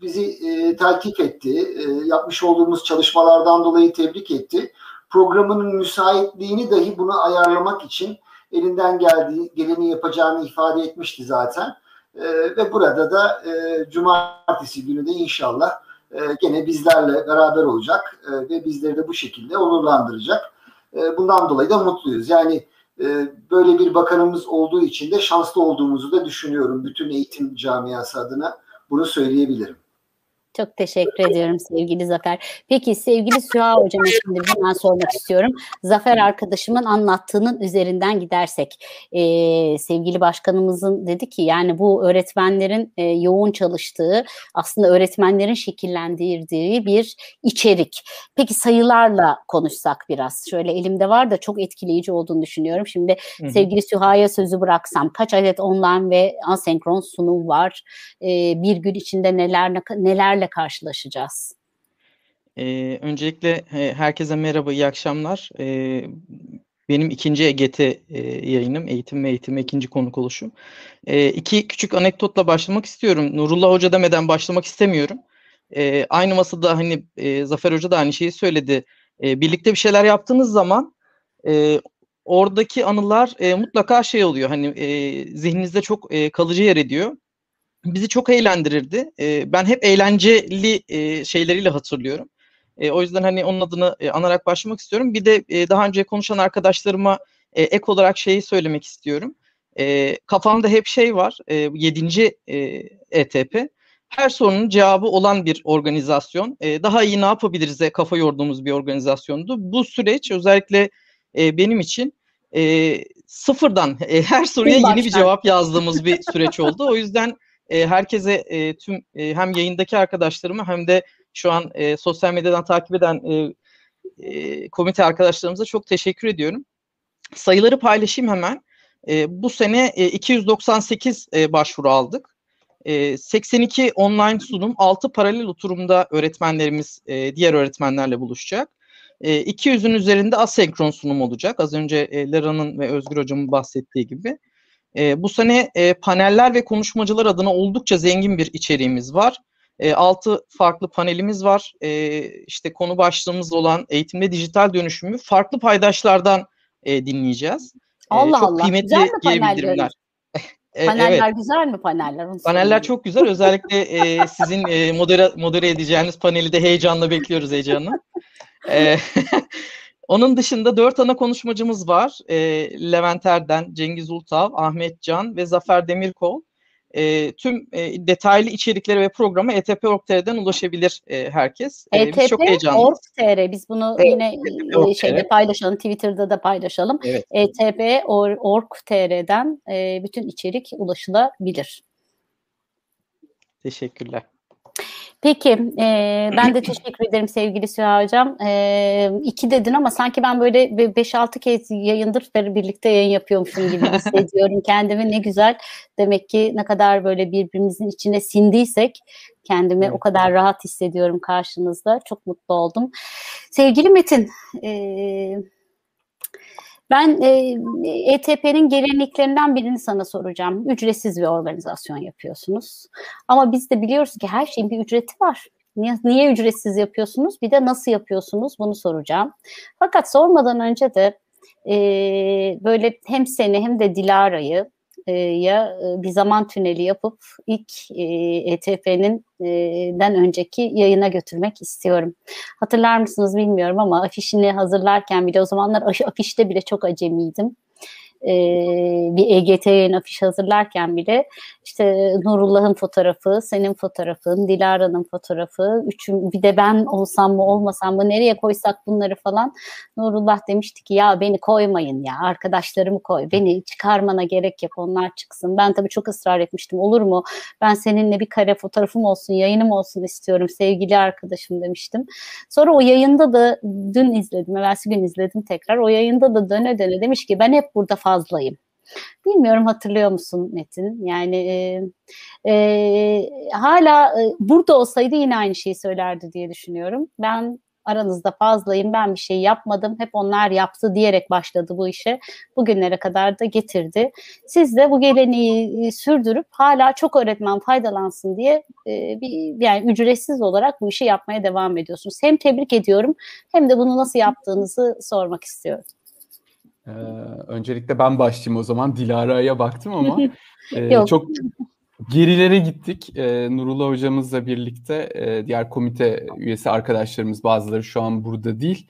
bizi e, taltif etti. E, yapmış olduğumuz çalışmalardan dolayı tebrik etti. Programının müsaitliğini dahi bunu ayarlamak için elinden geldiği, geleni yapacağını ifade etmişti zaten. E, ve burada da e, cumartesi günü de inşallah e, gene bizlerle beraber olacak e, ve bizleri de bu şekilde onurlandıracak. E, bundan dolayı da mutluyuz. Yani e, böyle bir bakanımız olduğu için de şanslı olduğumuzu da düşünüyorum bütün eğitim camiası adına. Bunu söyleyebilirim. Çok teşekkür ediyorum sevgili Zafer. Peki sevgili Süha Hocam'a şimdi hemen sormak istiyorum. Zafer arkadaşımın anlattığının üzerinden gidersek. Ee, sevgili başkanımızın dedi ki yani bu öğretmenlerin e, yoğun çalıştığı aslında öğretmenlerin şekillendirdiği bir içerik. Peki sayılarla konuşsak biraz. Şöyle elimde var da çok etkileyici olduğunu düşünüyorum. Şimdi Hı-hı. sevgili Süha'ya sözü bıraksam kaç adet online ve asenkron sunum var? Ee, bir gün içinde neler neler nelerle karşılaşacağız? Ee, öncelikle e, herkese merhaba, iyi akşamlar. Ee, benim ikinci EGT e, yayınım, eğitim ve eğitime ikinci konuk oluşum. Ee, iki küçük anekdotla başlamak istiyorum. Nurullah Hoca demeden başlamak istemiyorum. Ee, aynı masada hani e, Zafer Hoca da aynı şeyi söyledi. E, birlikte bir şeyler yaptığınız zaman e, oradaki anılar e, mutlaka şey oluyor. Hani e, zihninizde çok e, kalıcı yer ediyor bizi çok eğlendirirdi. E, ben hep eğlenceli e, şeyleriyle hatırlıyorum. E, o yüzden hani onun adını e, anarak başlamak istiyorum. Bir de e, daha önce konuşan arkadaşlarıma e, ek olarak şeyi söylemek istiyorum. E, kafamda hep şey var. E, 7. E, ETP. Her sorunun cevabı olan bir organizasyon. E, daha iyi ne yapabiliriz'e kafa yorduğumuz bir organizasyondu. Bu süreç özellikle e, benim için e, sıfırdan e, her soruya yeni bir cevap yazdığımız bir süreç oldu. O yüzden e, herkese e, tüm e, hem yayındaki arkadaşlarıma hem de şu an e, sosyal medyadan takip eden e, e, komite arkadaşlarımıza çok teşekkür ediyorum. Sayıları paylaşayım hemen. E, bu sene e, 298 e, başvuru aldık. E, 82 online sunum, 6 paralel oturumda öğretmenlerimiz e, diğer öğretmenlerle buluşacak. E, 200'ün üzerinde asenkron sunum olacak. Az önce e, Lera'nın ve Özgür Hocam'ın bahsettiği gibi. E, bu sene e, paneller ve konuşmacılar adına oldukça zengin bir içeriğimiz var. E, 6 farklı panelimiz var. E, işte konu başlığımız olan eğitimde dijital dönüşümü farklı paydaşlardan e, dinleyeceğiz. Allah e, çok Allah. Kıymetli güzel mi paneller? e, paneller evet. güzel mi paneller? Onu paneller çok güzel. Özellikle e, sizin e, modere, modere edeceğiniz paneli de heyecanla bekliyoruz heyecanla. e, Onun dışında dört ana konuşmacımız var. E, Levent Erden, Cengiz Ultav, Ahmet Can ve Zafer Demirkol. E, tüm e, detaylı içeriklere ve programa etp.org.tr'den ulaşabilir e, herkes. E, biz çok heyecanlıyız. Biz bunu evet, yine e, şeyde paylaşalım, Twitter'da da paylaşalım. Evet. etp.org.tr'den e, bütün içerik ulaşılabilir. Teşekkürler. Peki, e, ben de teşekkür ederim sevgili Süha Hocam. E, iki dedin ama sanki ben böyle 5-6 kez yayındır birlikte yayın yapıyormuşum gibi hissediyorum kendimi. Ne güzel. Demek ki ne kadar böyle birbirimizin içine sindiysek kendimi evet. o kadar rahat hissediyorum karşınızda. Çok mutlu oldum. Sevgili Metin, e, ben e, ETP'nin gelenliklerinden birini sana soracağım. Ücretsiz bir organizasyon yapıyorsunuz. Ama biz de biliyoruz ki her şeyin bir ücreti var. Niye, niye ücretsiz yapıyorsunuz? Bir de nasıl yapıyorsunuz? Bunu soracağım. Fakat sormadan önce de e, böyle hem seni hem de Dilara'yı e, ya e, bir zaman tüneli yapıp ilk e, ETF'nin e, den önceki yayına götürmek istiyorum. Hatırlar mısınız bilmiyorum ama afişini hazırlarken bile o zamanlar afişte bile çok acemiydim e, bir EGT yayın afiş hazırlarken bile işte Nurullah'ın fotoğrafı, senin fotoğrafın, Dilara'nın fotoğrafı, üçün, bir de ben olsam mı olmasam mı nereye koysak bunları falan Nurullah demişti ki ya beni koymayın ya arkadaşlarımı koy beni çıkarmana gerek yok onlar çıksın. Ben tabii çok ısrar etmiştim olur mu ben seninle bir kare fotoğrafım olsun yayınım olsun istiyorum sevgili arkadaşım demiştim. Sonra o yayında da dün izledim evvelsi gün izledim tekrar o yayında da döne döne demiş ki ben hep burada fazla fazlayım. Bilmiyorum hatırlıyor musun Metin? Yani e, e, hala e, burada olsaydı yine aynı şeyi söylerdi diye düşünüyorum. Ben aranızda fazlayım ben bir şey yapmadım hep onlar yaptı diyerek başladı bu işe bugünlere kadar da getirdi. Siz de bu geleneği e, sürdürüp hala çok öğretmen faydalansın diye e, bir yani ücretsiz olarak bu işi yapmaya devam ediyorsunuz. Hem tebrik ediyorum hem de bunu nasıl yaptığınızı sormak istiyorum. Ee, öncelikle ben başlayayım o zaman. Dilara'ya baktım ama e, çok gerilere gittik. E, Nurullah hocamızla birlikte e, diğer komite üyesi arkadaşlarımız bazıları şu an burada değil.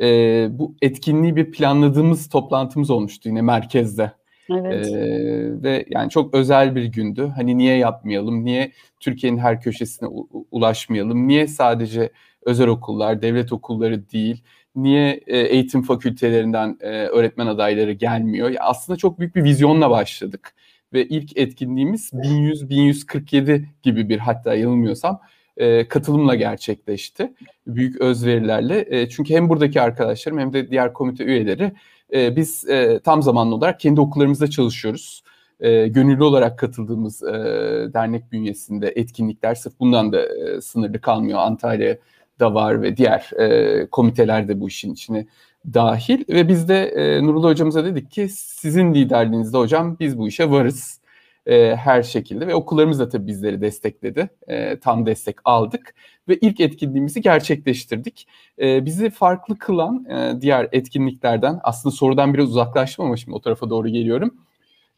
E, bu etkinliği bir planladığımız toplantımız olmuştu yine merkezde. Evet. Ee, ve yani çok özel bir gündü. Hani niye yapmayalım? Niye Türkiye'nin her köşesine ulaşmayalım? Niye sadece özel okullar, devlet okulları değil? Niye e, eğitim fakültelerinden e, öğretmen adayları gelmiyor? Aslında çok büyük bir vizyonla başladık ve ilk etkinliğimiz 1100-1147 gibi bir hatta yanılmıyorsam e, katılımla gerçekleşti. Büyük özverilerle. Çünkü hem buradaki arkadaşlarım hem de diğer komite üyeleri biz tam zamanlı olarak kendi okullarımızda çalışıyoruz. E, gönüllü olarak katıldığımız e, dernek bünyesinde etkinlikler sırf bundan da e, sınırlı kalmıyor. Antalya'da var ve diğer e, komiteler de bu işin içine dahil ve biz de e, Nurullah hocamıza dedik ki sizin liderliğinizde hocam biz bu işe varız e, her şekilde ve okullarımız da tabii bizleri destekledi. E, tam destek aldık ve ilk etkinliğimizi gerçekleştirdik. E, bizi farklı kılan e, diğer etkinliklerden aslında sorudan biraz uzaklaştım ama şimdi o tarafa doğru geliyorum.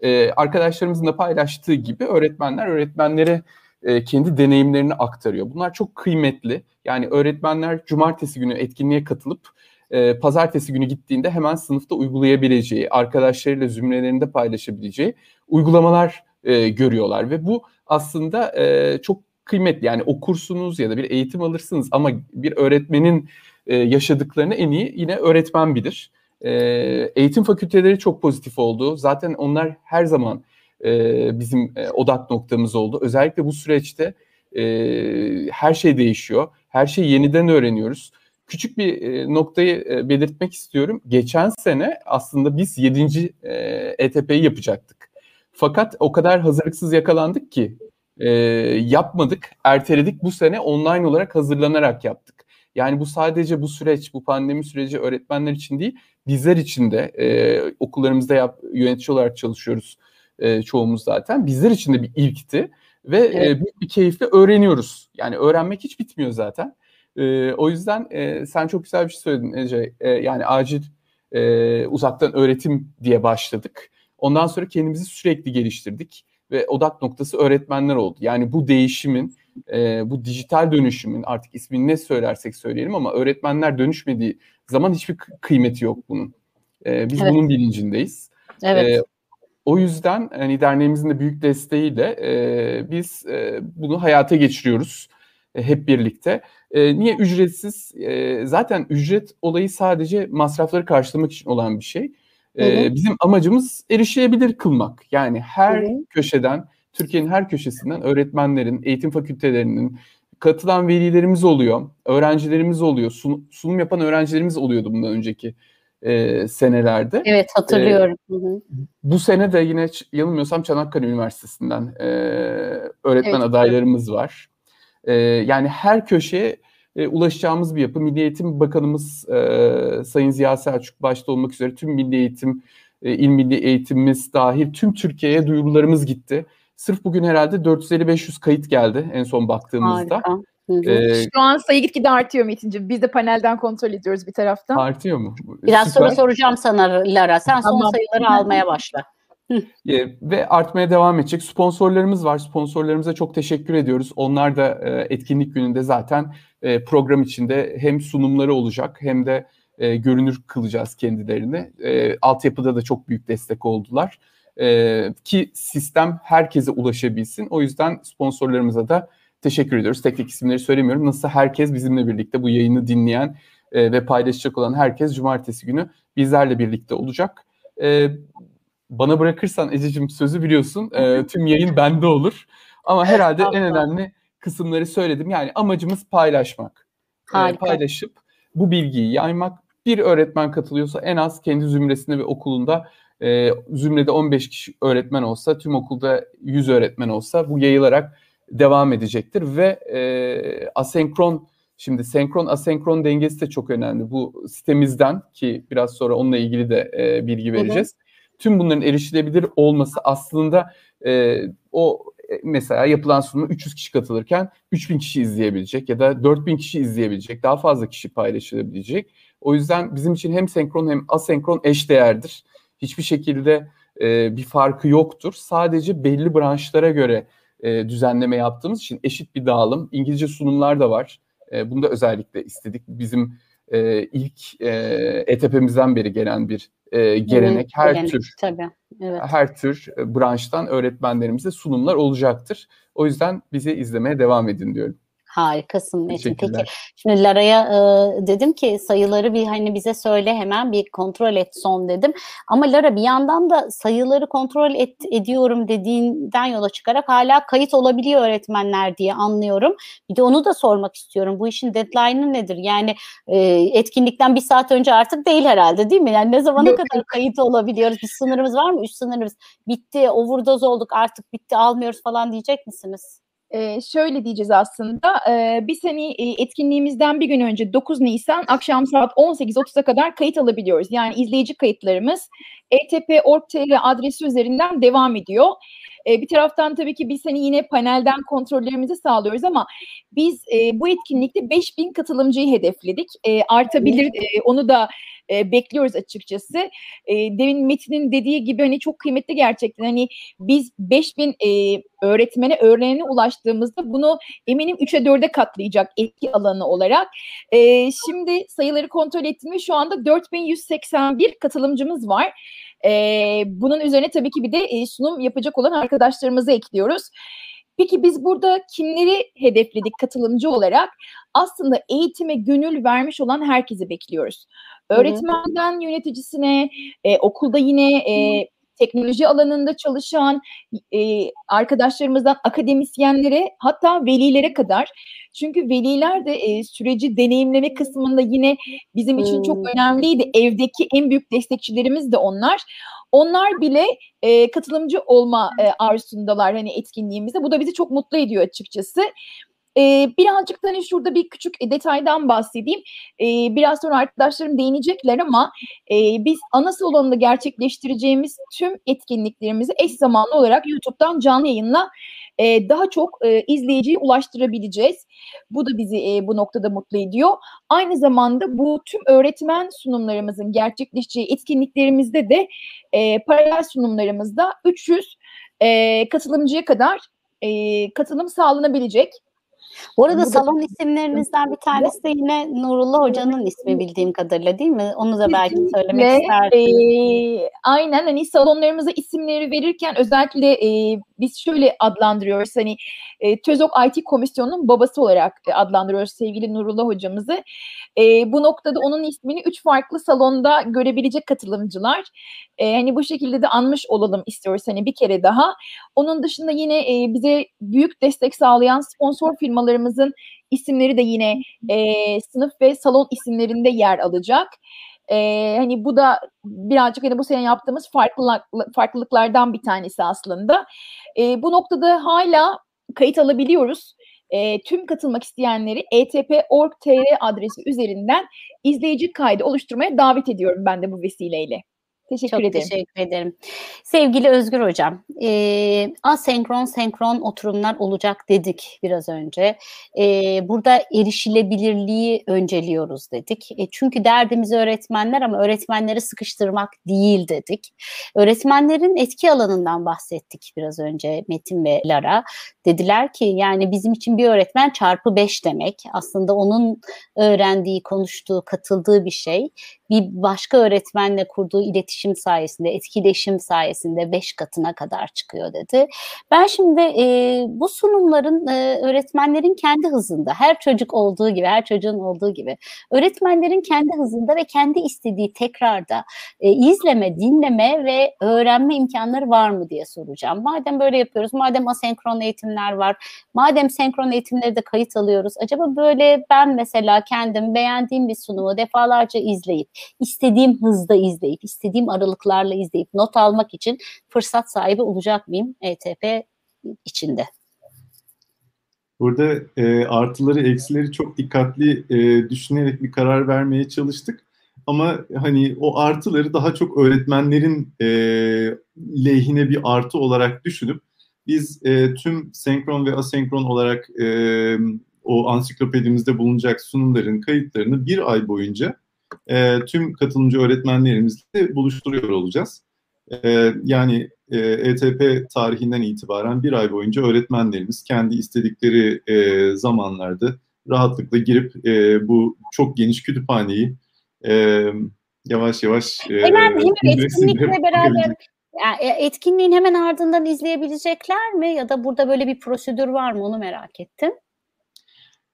E, arkadaşlarımızın da paylaştığı gibi öğretmenler öğretmenlere e, kendi deneyimlerini aktarıyor. Bunlar çok kıymetli. Yani öğretmenler cumartesi günü etkinliğe katılıp e, pazartesi günü gittiğinde hemen sınıfta uygulayabileceği, arkadaşlarıyla zümrelerinde paylaşabileceği uygulamalar e, görüyorlar ve bu aslında çok kıymetli. Yani okursunuz ya da bir eğitim alırsınız ama bir öğretmenin yaşadıklarını en iyi yine öğretmen bilir. Eğitim fakülteleri çok pozitif oldu. Zaten onlar her zaman e, bizim e, odak noktamız oldu. Özellikle bu süreçte e, her şey değişiyor. Her şeyi yeniden öğreniyoruz. Küçük bir noktayı belirtmek istiyorum. Geçen sene aslında biz 7. E, ETP'yi yapacaktık. Fakat o kadar hazırlıksız yakalandık ki yapmadık, erteledik. Bu sene online olarak hazırlanarak yaptık. Yani bu sadece bu süreç, bu pandemi süreci öğretmenler için değil, bizler için de e, okullarımızda yap, yönetici olarak çalışıyoruz e, çoğumuz zaten. Bizler için de bir ilkti ve evet. e, büyük bir keyifle öğreniyoruz. Yani öğrenmek hiç bitmiyor zaten. E, o yüzden e, sen çok güzel bir şey söyledin Ece. E, yani acil e, uzaktan öğretim diye başladık. Ondan sonra kendimizi sürekli geliştirdik ve odak noktası öğretmenler oldu. Yani bu değişimin, e, bu dijital dönüşümün artık ismini ne söylersek söyleyelim ama öğretmenler dönüşmediği zaman hiçbir kıymeti yok bunun. E, biz evet. bunun bilincindeyiz. Evet. E, o yüzden hani derneğimizin de büyük desteğiyle e, biz e, bunu hayata geçiriyoruz e, hep birlikte. E, niye ücretsiz? E, zaten ücret olayı sadece masrafları karşılamak için olan bir şey. E, bizim amacımız erişilebilir kılmak. Yani her Hı-hı. köşeden, Türkiye'nin her köşesinden öğretmenlerin, eğitim fakültelerinin, katılan velilerimiz oluyor, öğrencilerimiz oluyor, sun, sunum yapan öğrencilerimiz oluyordu bundan önceki e, senelerde. Evet hatırlıyorum. E, bu sene de yine yanılmıyorsam Çanakkale Üniversitesi'nden e, öğretmen evet. adaylarımız var. E, yani her köşeye e, ulaşacağımız bir yapı. Milli Eğitim Bakanımız e, Sayın Ziya Selçuk başta olmak üzere tüm milli eğitim, e, il milli eğitimimiz dahil tüm Türkiye'ye duyurularımız gitti. Sırf bugün herhalde 450-500 kayıt geldi en son baktığımızda. Harika. Ee, Şu an sayı gitgide artıyor Metin'ciğim. Biz de panelden kontrol ediyoruz bir taraftan. Artıyor mu? Biraz Süper. sonra soracağım sana Lara. Sen tamam. son sayıları almaya başla. e, ve artmaya devam edecek. Sponsorlarımız var. Sponsorlarımıza çok teşekkür ediyoruz. Onlar da e, etkinlik gününde zaten e, program içinde hem sunumları olacak hem de e, görünür kılacağız kendilerini. E, altyapıda da çok büyük destek oldular. E, ki sistem herkese ulaşabilsin. O yüzden sponsorlarımıza da teşekkür ediyoruz. Tek tek isimleri söylemiyorum. Nasıl herkes bizimle birlikte bu yayını dinleyen e, ve paylaşacak olan herkes cumartesi günü bizlerle birlikte olacak. E, bana bırakırsan Ececiğim sözü biliyorsun. E, tüm yayın bende olur. Ama herhalde en önemli kısımları söyledim. Yani amacımız paylaşmak. E, paylaşıp bu bilgiyi yaymak. Bir öğretmen katılıyorsa en az kendi zümresinde ve okulunda e, zümrede 15 kişi öğretmen olsa, tüm okulda 100 öğretmen olsa bu yayılarak devam edecektir ve e, asenkron Şimdi senkron asenkron dengesi de çok önemli. Bu sitemizden ki biraz sonra onunla ilgili de e, bilgi vereceğiz. Hı hı. Tüm bunların erişilebilir olması aslında e, o e, mesela yapılan sunumu 300 kişi katılırken 3000 kişi izleyebilecek ya da 4000 kişi izleyebilecek, daha fazla kişi paylaşılabilecek. O yüzden bizim için hem senkron hem asenkron eş değerdir. Hiçbir şekilde e, bir farkı yoktur. Sadece belli branşlara göre e, düzenleme yaptığımız için eşit bir dağılım. İngilizce sunumlar da var. E, bunu da özellikle istedik. Bizim e, ilk e, ETP'mizden beri gelen bir e, gelenek. Her gelenek, tür tabii. Evet. her tür e, branştan öğretmenlerimize sunumlar olacaktır. O yüzden bizi izlemeye devam edin diyorum. Harikasın Metin. Peki şimdi Lara'ya e, dedim ki sayıları bir hani bize söyle hemen bir kontrol et son dedim. Ama Lara bir yandan da sayıları kontrol et, ediyorum dediğinden yola çıkarak hala kayıt olabiliyor öğretmenler diye anlıyorum. Bir de onu da sormak istiyorum. Bu işin deadline'ı nedir? Yani e, etkinlikten bir saat önce artık değil herhalde değil mi? Yani ne zamana Yok. kadar kayıt olabiliyoruz? Bir sınırımız var mı? Üç sınırımız bitti, overdose olduk artık bitti almıyoruz falan diyecek misiniz? E, şöyle diyeceğiz aslında. E, biz hani etkinliğimizden bir gün önce 9 Nisan akşam saat 18.30'a kadar kayıt alabiliyoruz. Yani izleyici kayıtlarımız etp.org.tr adresi üzerinden devam ediyor. E, bir taraftan tabii ki biz hani yine panelden kontrollerimizi sağlıyoruz ama biz e, bu etkinlikte 5000 katılımcıyı hedefledik. E, artabilir e, onu da e, bekliyoruz açıkçası. E, demin Metin'in dediği gibi hani çok kıymetli gerçekten. Hani biz 5000 e, öğretmene, öğrenene ulaştığımızda bunu eminim 3'e 4'e katlayacak etki alanı olarak. E, şimdi sayıları kontrol ettim ve şu anda 4181 katılımcımız var. E, bunun üzerine tabii ki bir de e, sunum yapacak olan arkadaşlarımızı ekliyoruz. Peki biz burada kimleri hedefledik katılımcı olarak? Aslında eğitime gönül vermiş olan herkesi bekliyoruz. Öğretmenden yöneticisine, e, okulda yine e, teknoloji alanında çalışan e, arkadaşlarımızdan akademisyenlere hatta velilere kadar. Çünkü veliler de e, süreci deneyimleme kısmında yine bizim için çok önemliydi. Evdeki en büyük destekçilerimiz de onlar. Onlar bile e, katılımcı olma e, arzusundalar hani etkinliğimizde. Bu da bizi çok mutlu ediyor açıkçası. E, birazcık hani şurada bir küçük detaydan bahsedeyim. E, biraz sonra arkadaşlarım değinecekler ama e, biz ana salonunda gerçekleştireceğimiz tüm etkinliklerimizi eş zamanlı olarak YouTube'dan canlı yayınla e, daha çok e, izleyiciyi ulaştırabileceğiz. Bu da bizi e, bu noktada mutlu ediyor. Aynı zamanda bu tüm öğretmen sunumlarımızın gerçekleşeceği etkinliklerimizde de e, paralel sunumlarımızda 300 e, katılımcıya kadar e, katılım sağlanabilecek. Bu arada Bu salon da... isimlerinizden bir tanesi de yine Nurullah Hoca'nın ismi bildiğim kadarıyla değil mi? Onu da belki söylemek istersiniz. E, aynen hani salonlarımıza isimleri verirken özellikle e, biz şöyle adlandırıyoruz hani e, TÖZOK IT Komisyonu'nun babası olarak e, adlandırıyoruz sevgili Nurullah hocamızı. E, bu noktada onun ismini üç farklı salonda görebilecek katılımcılar. E, hani bu şekilde de anmış olalım istiyoruz hani bir kere daha. Onun dışında yine e, bize büyük destek sağlayan sponsor firmalarımızın isimleri de yine e, sınıf ve salon isimlerinde yer alacak. Ee, hani bu da birazcık hani bu sene yaptığımız farklılık, farklılıklardan bir tanesi aslında. Ee, bu noktada hala kayıt alabiliyoruz. E, tüm katılmak isteyenleri etp.org.tr adresi üzerinden izleyici kaydı oluşturmaya davet ediyorum ben de bu vesileyle. Teşekkür Çok ederim. teşekkür ederim. Sevgili Özgür Hocam, e, asenkron senkron oturumlar olacak dedik biraz önce. E, burada erişilebilirliği önceliyoruz dedik. E, çünkü derdimiz öğretmenler ama öğretmenleri sıkıştırmak değil dedik. Öğretmenlerin etki alanından bahsettik biraz önce Metin ve Lara. Dediler ki yani bizim için bir öğretmen çarpı beş demek. Aslında onun öğrendiği, konuştuğu, katıldığı bir şey bir başka öğretmenle kurduğu iletişim sayesinde, etkileşim sayesinde beş katına kadar çıkıyor dedi. Ben şimdi e, bu sunumların e, öğretmenlerin kendi hızında, her çocuk olduğu gibi, her çocuğun olduğu gibi, öğretmenlerin kendi hızında ve kendi istediği tekrarda e, izleme, dinleme ve öğrenme imkanları var mı diye soracağım. Madem böyle yapıyoruz, madem asenkron eğitimler var, madem senkron eğitimleri de kayıt alıyoruz, acaba böyle ben mesela kendim beğendiğim bir sunumu defalarca izleyip istediğim hızda izleyip, istediğim aralıklarla izleyip not almak için fırsat sahibi olacak mıyım ETP içinde? Burada e, artıları eksileri çok dikkatli e, düşünerek bir karar vermeye çalıştık. Ama hani o artıları daha çok öğretmenlerin e, lehine bir artı olarak düşünüp biz e, tüm senkron ve asenkron olarak e, o ansiklopedimizde bulunacak sunumların kayıtlarını bir ay boyunca e, tüm katılımcı öğretmenlerimizle buluşturuyor olacağız. E, yani e, ETP tarihinden itibaren bir ay boyunca öğretmenlerimiz kendi istedikleri e, zamanlarda rahatlıkla girip e, bu çok geniş kütüphaneyi e, yavaş yavaş e, hemen, hemen etkinlikle beraber yani e, etkinliğin hemen ardından izleyebilecekler mi ya da burada böyle bir prosedür var mı onu merak ettim.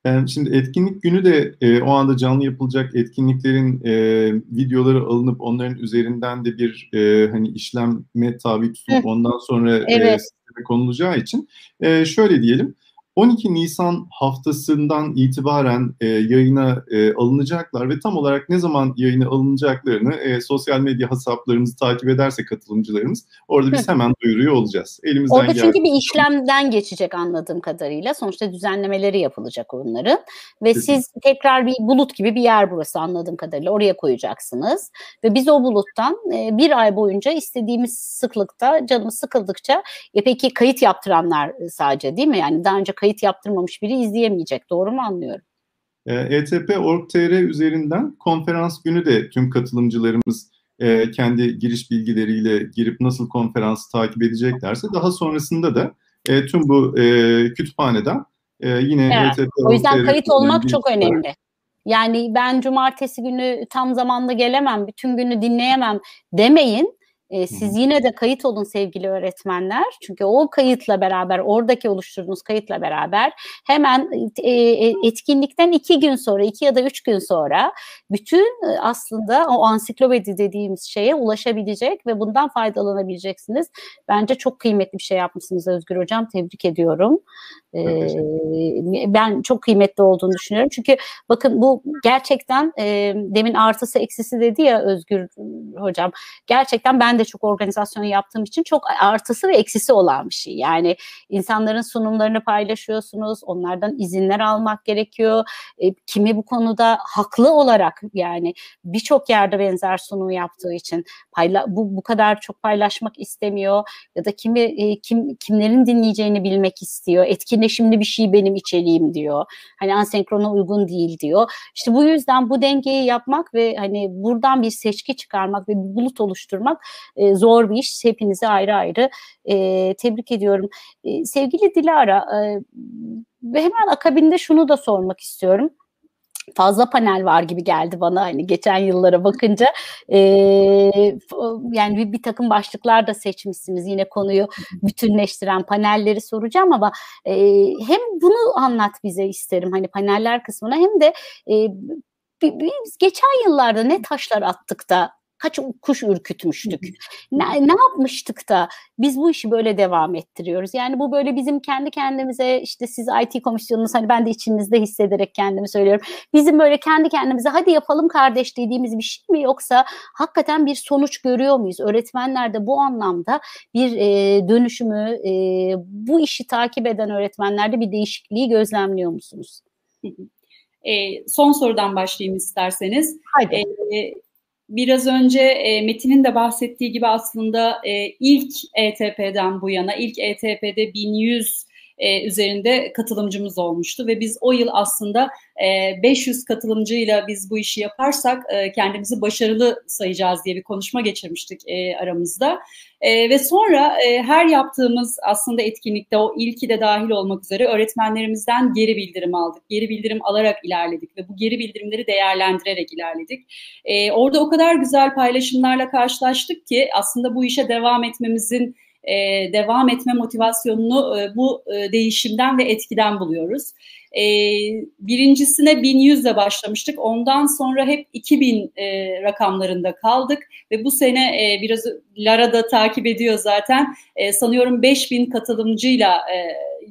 Yani şimdi etkinlik günü de e, o anda canlı yapılacak etkinliklerin e, videoları alınıp onların üzerinden de bir e, hani işleme tabi tutulup ondan sonra evet. e, konulacağı için e, şöyle diyelim 12 Nisan haftasından itibaren e, yayına e, alınacaklar ve tam olarak ne zaman yayına alınacaklarını e, sosyal medya hesaplarımızı takip ederse katılımcılarımız orada biz hemen duyuruyor olacağız. Elimizden orada çünkü bir işlemden geçecek anladığım kadarıyla. Sonuçta düzenlemeleri yapılacak onların ve Kesinlikle. siz tekrar bir bulut gibi bir yer burası anladığım kadarıyla oraya koyacaksınız ve biz o buluttan e, bir ay boyunca istediğimiz sıklıkta canımız sıkıldıkça e, peki kayıt yaptıranlar sadece değil mi? Yani daha önce kayıt yaptırmamış biri izleyemeyecek. Doğru mu anlıyorum? ETP.org.tr e üzerinden konferans günü de tüm katılımcılarımız e, kendi giriş bilgileriyle girip nasıl konferansı takip edeceklerse daha sonrasında da e, tüm bu e, kütüphaneden e, yine evet. ETP O yüzden kayıt olmak çok önemli. Yani ben cumartesi günü tam zamanlı gelemem, bütün günü dinleyemem demeyin. E, siz yine de kayıt olun sevgili öğretmenler. Çünkü o kayıtla beraber, oradaki oluşturduğunuz kayıtla beraber hemen e, e, etkinlikten iki gün sonra, iki ya da üç gün sonra bütün e, aslında o ansiklopedi dediğimiz şeye ulaşabilecek ve bundan faydalanabileceksiniz. Bence çok kıymetli bir şey yapmışsınız Özgür Hocam. Tebrik ediyorum. E, ben çok kıymetli olduğunu düşünüyorum. Çünkü bakın bu gerçekten e, demin artısı eksisi dedi ya Özgür Hocam. Gerçekten ben de de çok organizasyon yaptığım için çok artısı ve eksisi olan bir şey. Yani insanların sunumlarını paylaşıyorsunuz, onlardan izinler almak gerekiyor. E, kimi bu konuda haklı olarak yani birçok yerde benzer sunum yaptığı için payla bu bu kadar çok paylaşmak istemiyor ya da kimi e, kim kimlerin dinleyeceğini bilmek istiyor. Etkileşimli bir şey benim içeriğim diyor. Hani ansenkrona uygun değil diyor. İşte bu yüzden bu dengeyi yapmak ve hani buradan bir seçki çıkarmak ve bir bulut oluşturmak e, zor bir iş. Hepinizi ayrı ayrı e, tebrik ediyorum. E, sevgili Dilara e, ve hemen akabinde şunu da sormak istiyorum fazla panel var gibi geldi bana hani geçen yıllara bakınca e, yani bir, bir takım başlıklar da seçmişsiniz yine konuyu bütünleştiren panelleri soracağım ama e, hem bunu anlat bize isterim hani paneller kısmına hem de e, biz geçen yıllarda ne taşlar attık da kaç kuş ürkütmüştük. ne, ne yapmıştık da biz bu işi böyle devam ettiriyoruz. Yani bu böyle bizim kendi kendimize işte siz IT komisyonunuz hani ben de içinizde hissederek kendimi söylüyorum. Bizim böyle kendi kendimize hadi yapalım kardeş dediğimiz bir şey mi yoksa hakikaten bir sonuç görüyor muyuz? Öğretmenler de bu anlamda bir e, dönüşümü e, bu işi takip eden öğretmenlerde bir değişikliği gözlemliyor musunuz? E, son sorudan başlayayım isterseniz. Haydi. E, biraz önce e, Metin'in de bahsettiği gibi aslında e, ilk ETP'den bu yana, ilk ETP'de 1100 e, üzerinde katılımcımız olmuştu ve biz o yıl aslında e, 500 katılımcıyla biz bu işi yaparsak e, kendimizi başarılı sayacağız diye bir konuşma geçirmiştik e, aramızda. E, ve sonra e, her yaptığımız aslında etkinlikte o ilki de dahil olmak üzere öğretmenlerimizden geri bildirim aldık. Geri bildirim alarak ilerledik ve bu geri bildirimleri değerlendirerek ilerledik. E, orada o kadar güzel paylaşımlarla karşılaştık ki aslında bu işe devam etmemizin e, devam etme motivasyonunu e, bu e, değişimden ve etkiden buluyoruz. E, birincisine 1100 ile başlamıştık. Ondan sonra hep 2000 e, rakamlarında kaldık ve bu sene e, biraz Lara da takip ediyor zaten. E, sanıyorum 5000 katılımcıyla e,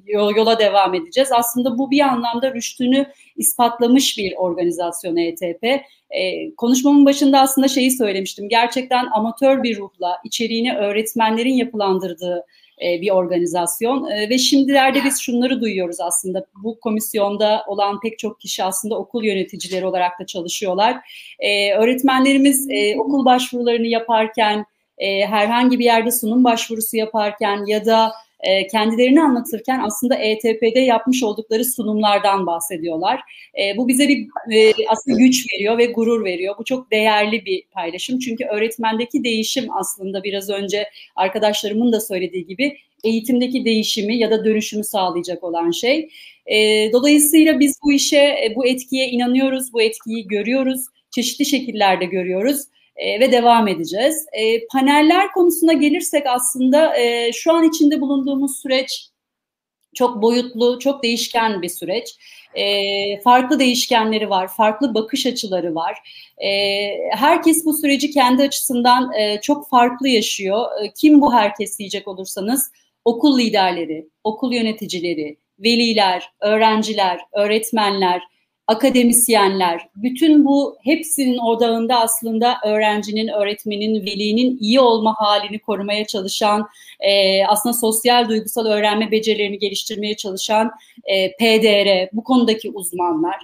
yola devam edeceğiz. Aslında bu bir anlamda rüştünü ispatlamış bir organizasyon ETP. E, konuşmamın başında aslında şeyi söylemiştim. Gerçekten amatör bir ruhla içeriğini öğretmenlerin yapılandırdığı e, bir organizasyon e, ve şimdilerde biz şunları duyuyoruz aslında bu komisyonda olan pek çok kişi aslında okul yöneticileri olarak da çalışıyorlar. E, öğretmenlerimiz okul başvurularını yaparken herhangi bir yerde sunum başvurusu yaparken ya da e, kendilerini anlatırken aslında ETP'de yapmış oldukları sunumlardan bahsediyorlar. E, bu bize bir e, aslında güç veriyor ve gurur veriyor. Bu çok değerli bir paylaşım. Çünkü öğretmendeki değişim aslında biraz önce arkadaşlarımın da söylediği gibi eğitimdeki değişimi ya da dönüşümü sağlayacak olan şey. E, dolayısıyla biz bu işe, e, bu etkiye inanıyoruz, bu etkiyi görüyoruz, çeşitli şekillerde görüyoruz e, ve devam edeceğiz. E, paneller konusuna gelirsek aslında e, şu an içinde bulunduğumuz süreç çok boyutlu, çok değişken bir süreç. E, farklı değişkenleri var, farklı bakış açıları var. E, herkes bu süreci kendi açısından e, çok farklı yaşıyor. E, kim bu herkes diyecek olursanız, okul liderleri, okul yöneticileri, veliler, öğrenciler, öğretmenler, akademisyenler, bütün bu hepsinin odağında aslında öğrencinin, öğretmenin, velinin iyi olma halini korumaya çalışan, e, aslında sosyal duygusal öğrenme becerilerini geliştirmeye çalışan e, PDR, bu konudaki uzmanlar.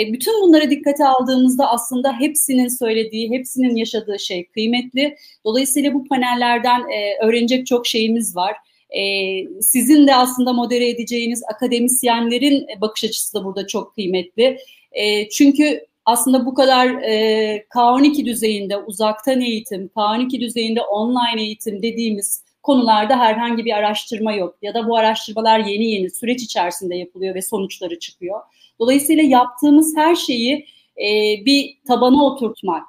E, bütün bunları dikkate aldığımızda aslında hepsinin söylediği, hepsinin yaşadığı şey kıymetli. Dolayısıyla bu panellerden e, öğrenecek çok şeyimiz var. Ee, sizin de aslında modere edeceğiniz akademisyenlerin bakış açısı da burada çok kıymetli. E, çünkü aslında bu kadar e, K12 düzeyinde uzaktan eğitim, K12 düzeyinde online eğitim dediğimiz konularda herhangi bir araştırma yok. Ya da bu araştırmalar yeni yeni süreç içerisinde yapılıyor ve sonuçları çıkıyor. Dolayısıyla yaptığımız her şeyi e, bir tabana oturtmak,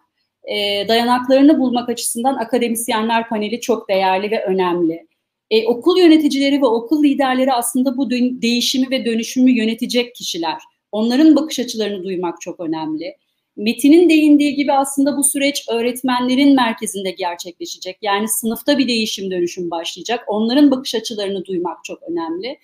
e, dayanaklarını bulmak açısından akademisyenler paneli çok değerli ve önemli. E, okul yöneticileri ve okul liderleri aslında bu değişimi ve dönüşümü yönetecek kişiler. Onların bakış açılarını duymak çok önemli. Metin'in değindiği gibi aslında bu süreç öğretmenlerin merkezinde gerçekleşecek. Yani sınıfta bir değişim dönüşüm başlayacak. Onların bakış açılarını duymak çok önemli.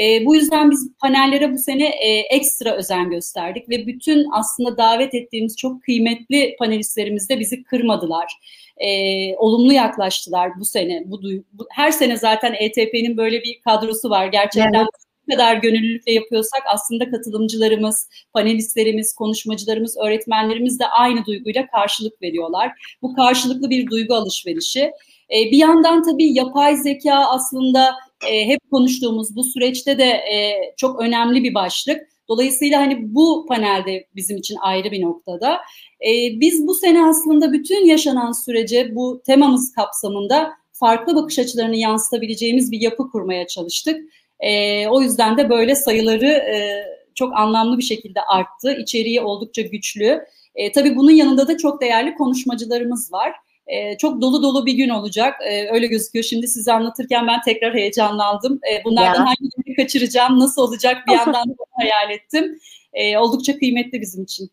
E, bu yüzden biz panellere bu sene e, ekstra özen gösterdik ve bütün aslında davet ettiğimiz çok kıymetli panelistlerimiz de bizi kırmadılar. E, olumlu yaklaştılar bu sene. Bu, bu her sene zaten ETP'nin böyle bir kadrosu var. Gerçekten evet kadar gönüllülükle yapıyorsak aslında katılımcılarımız, panelistlerimiz, konuşmacılarımız, öğretmenlerimiz de aynı duyguyla karşılık veriyorlar. Bu karşılıklı bir duygu alışverişi. E, bir yandan tabii yapay zeka aslında e, hep konuştuğumuz bu süreçte de e, çok önemli bir başlık. Dolayısıyla hani bu panelde bizim için ayrı bir noktada. E, biz bu sene aslında bütün yaşanan sürece bu temamız kapsamında farklı bakış açılarını yansıtabileceğimiz bir yapı kurmaya çalıştık. E, o yüzden de böyle sayıları e, çok anlamlı bir şekilde arttı. İçeriği oldukça güçlü. E, tabii bunun yanında da çok değerli konuşmacılarımız var. E, çok dolu dolu bir gün olacak. E, öyle gözüküyor. Şimdi size anlatırken ben tekrar heyecanlandım. E, bunlardan ya. hangilerini kaçıracağım, nasıl olacak bir yandan da hayal ettim. E, oldukça kıymetli bizim için.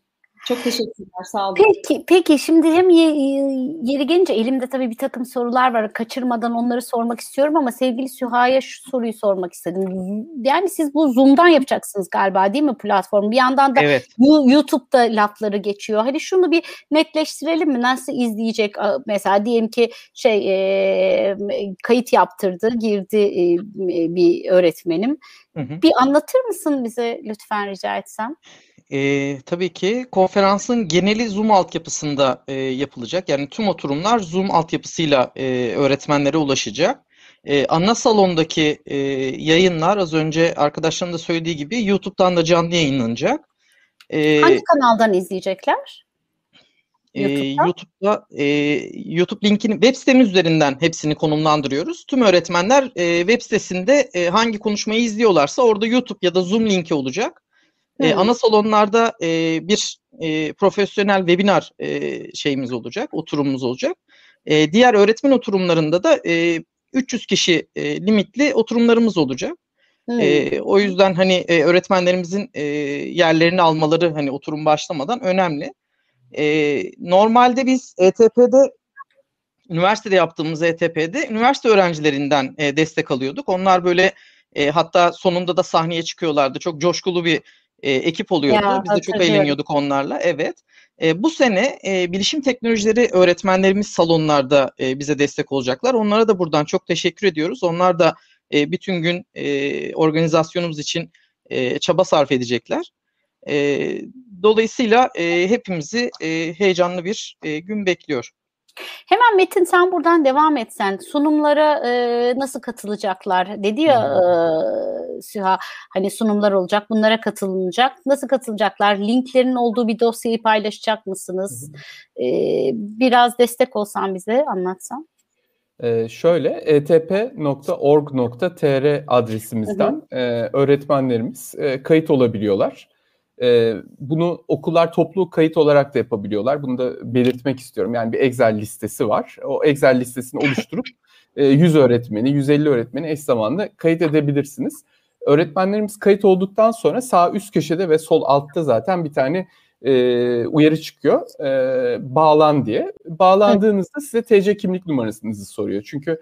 Çok teşekkürler, sağ olun. Peki, peki şimdi hem yeri gelince elimde tabii bir takım sorular var. Kaçırmadan onları sormak istiyorum ama sevgili Süha'ya şu soruyu sormak istedim. Yani siz bu Zoom'dan yapacaksınız galiba değil mi platform? Bir yandan da evet. YouTube'da lafları geçiyor. Hani şunu bir netleştirelim mi? Nasıl izleyecek? Mesela diyelim ki şey e, kayıt yaptırdı, girdi e, bir öğretmenim. Hı hı. Bir anlatır mısın bize lütfen rica etsem? E, tabii ki konferansın geneli Zoom altyapısında e, yapılacak. Yani tüm oturumlar Zoom altyapısıyla e, öğretmenlere ulaşacak. E, ana salondaki e, yayınlar az önce arkadaşlarım da söylediği gibi YouTube'dan da canlı yayınlanacak. E, Hangi kanaldan izleyecekler? YouTube'da, e, YouTube'da e, YouTube linkini web sitemiz üzerinden hepsini konumlandırıyoruz. Tüm öğretmenler e, web sitesinde e, hangi konuşmayı izliyorlarsa orada YouTube ya da Zoom linki olacak. E, ana salonlarda e, bir e, profesyonel webinar e, şeyimiz olacak, oturumumuz olacak. E, diğer öğretmen oturumlarında da e, 300 kişi e, limitli oturumlarımız olacak. E, o yüzden hani e, öğretmenlerimizin e, yerlerini almaları hani oturum başlamadan önemli. E, normalde biz ETP'de üniversitede yaptığımız ETP'de üniversite öğrencilerinden e, destek alıyorduk. Onlar böyle e, hatta sonunda da sahneye çıkıyorlardı. Çok coşkulu bir e, ekip oluyordu. Ya, Biz de çok eğleniyorduk onlarla. Evet. E, bu sene e, bilişim teknolojileri öğretmenlerimiz salonlarda e, bize destek olacaklar. Onlara da buradan çok teşekkür ediyoruz. Onlar da e, bütün gün e, organizasyonumuz için e, çaba sarf edecekler. E, dolayısıyla e, hepimizi e, heyecanlı bir e, gün bekliyor. Hemen Metin sen buradan devam etsen. Sunumlara e, nasıl katılacaklar? Dedi ya e, Süha hani sunumlar olacak bunlara katılınacak. Nasıl katılacaklar? Linklerin olduğu bir dosyayı paylaşacak mısınız? E, biraz destek olsan bize anlatsan. Ee, şöyle etp.org.tr adresimizden e, öğretmenlerimiz e, kayıt olabiliyorlar. E, bunu okullar toplu kayıt olarak da yapabiliyorlar. Bunu da belirtmek istiyorum. Yani bir Excel listesi var. O Excel listesini oluşturup e, 100 öğretmeni, 150 öğretmeni eş zamanlı kayıt edebilirsiniz. Öğretmenlerimiz kayıt olduktan sonra sağ üst köşede ve sol altta zaten bir tane e, uyarı çıkıyor. E, bağlan diye. Bağlandığınızda size TC kimlik numarasınızı soruyor. Çünkü e,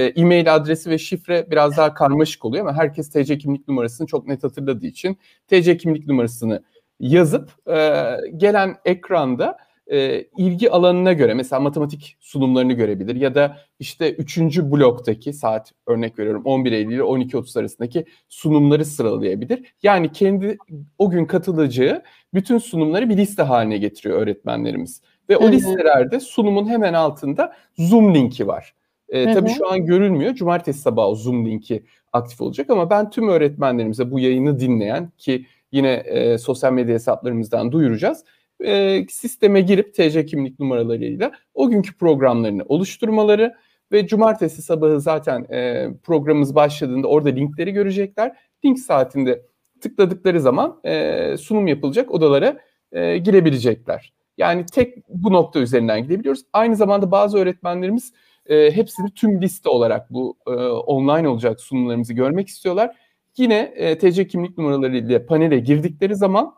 e-mail adresi ve şifre biraz daha karmaşık oluyor ama herkes TC kimlik numarasını çok net hatırladığı için TC kimlik numarasını yazıp e, gelen ekranda e, ilgi alanına göre mesela matematik sunumlarını görebilir ya da işte 3. bloktaki saat örnek veriyorum 11 Eylül ile 12.30 arasındaki sunumları sıralayabilir. Yani kendi o gün katılacağı bütün sunumları bir liste haline getiriyor öğretmenlerimiz. Ve o listelerde sunumun hemen altında Zoom linki var. E, tabii şu an görülmüyor. Cumartesi sabahı o Zoom linki aktif olacak ama ben tüm öğretmenlerimize bu yayını dinleyen ki yine e, sosyal medya hesaplarımızdan duyuracağız. E, sisteme girip TC kimlik numaralarıyla o günkü programlarını oluşturmaları ve cumartesi sabahı zaten e, programımız başladığında orada linkleri görecekler. Link saatinde tıkladıkları zaman e, sunum yapılacak odalara e, girebilecekler. Yani tek bu nokta üzerinden gidebiliyoruz. Aynı zamanda bazı öğretmenlerimiz e, hepsini tüm liste olarak bu e, online olacak sunumlarımızı görmek istiyorlar. Yine e, TC kimlik numaraları ile panele girdikleri zaman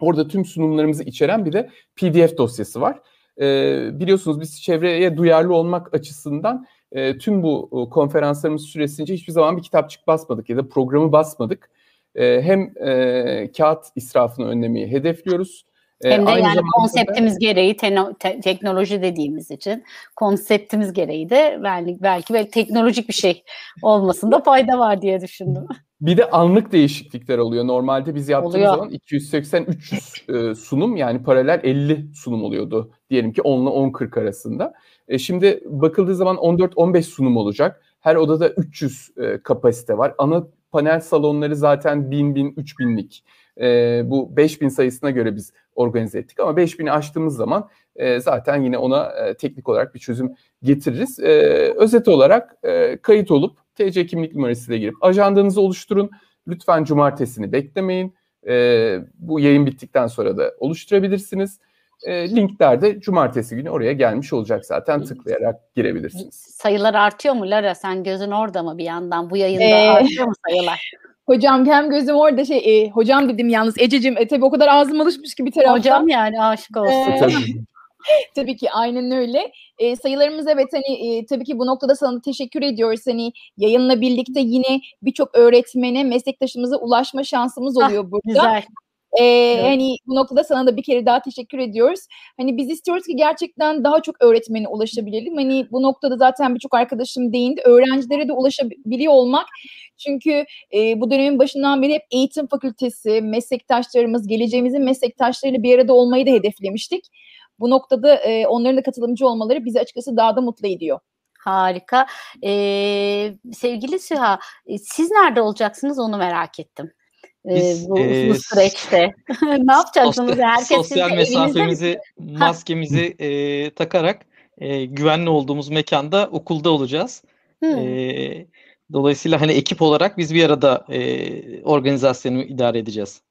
orada tüm sunumlarımızı içeren bir de PDF dosyası var. E, biliyorsunuz biz çevreye duyarlı olmak açısından e, tüm bu e, konferanslarımız süresince hiçbir zaman bir kitapçık basmadık ya da programı basmadık. E, hem e, kağıt israfını önlemeyi hedefliyoruz Hem de Aynı yani konseptimiz da, gereği te, teknoloji dediğimiz için konseptimiz gereği de belki, belki belki teknolojik bir şey olmasında fayda var diye düşündüm. Bir de anlık değişiklikler oluyor. Normalde biz yaptığımız oluyor. zaman 280-300 e, sunum yani paralel 50 sunum oluyordu. Diyelim ki 10 ile 10-40 arasında. E, şimdi bakıldığı zaman 14-15 sunum olacak. Her odada 300 e, kapasite var. Ana panel salonları zaten 1000-1000-3000'lik. E, bu 5000 sayısına göre biz organize ettik ama 5000'i aştığımız zaman e, zaten yine ona e, teknik olarak bir çözüm getiririz. E, özet olarak e, kayıt olup TC kimlik numarasıyla girip ajandanızı oluşturun. Lütfen cumartesini beklemeyin. E, bu yayın bittikten sonra da oluşturabilirsiniz. E, linkler de cumartesi günü oraya gelmiş olacak zaten tıklayarak girebilirsiniz. Sayılar artıyor mu Lara? Sen gözün orada mı bir yandan? Bu yayında ee, artıyor mu sayılar? Hocam hem gözüm orada şey e, hocam dedim yalnız Ececiğim e, tabii o kadar ağzım alışmış ki bir taraftan. Hocam yani aşık olsun. Ee, tabii. tabii ki aynen öyle. E, sayılarımız evet hani e, tabii ki bu noktada sana teşekkür ediyoruz. Hani yayınla birlikte yine birçok öğretmene, meslektaşımıza ulaşma şansımız oluyor ah, burada. Güzel. Ee, evet. Hani bu noktada sana da bir kere daha teşekkür ediyoruz. Hani biz istiyoruz ki gerçekten daha çok öğretmene ulaşabilelim. Hani bu noktada zaten birçok arkadaşım değindi. Öğrencilere de ulaşabiliyor olmak. Çünkü e, bu dönemin başından beri hep eğitim fakültesi, meslektaşlarımız, geleceğimizin meslektaşlarıyla bir arada olmayı da hedeflemiştik. Bu noktada e, onların da katılımcı olmaları bizi açıkçası daha da mutlu ediyor. Harika. Ee, sevgili Süha, siz nerede olacaksınız onu merak ettim. Biz, bu, e, bu süreçte. ne yapacaksınız? Sosyal, Herkes sosyal mesafemizi, maskemizi e, takarak e, güvenli olduğumuz mekanda okulda olacağız. Hmm. E, dolayısıyla hani ekip olarak biz bir arada e, organizasyonu idare edeceğiz.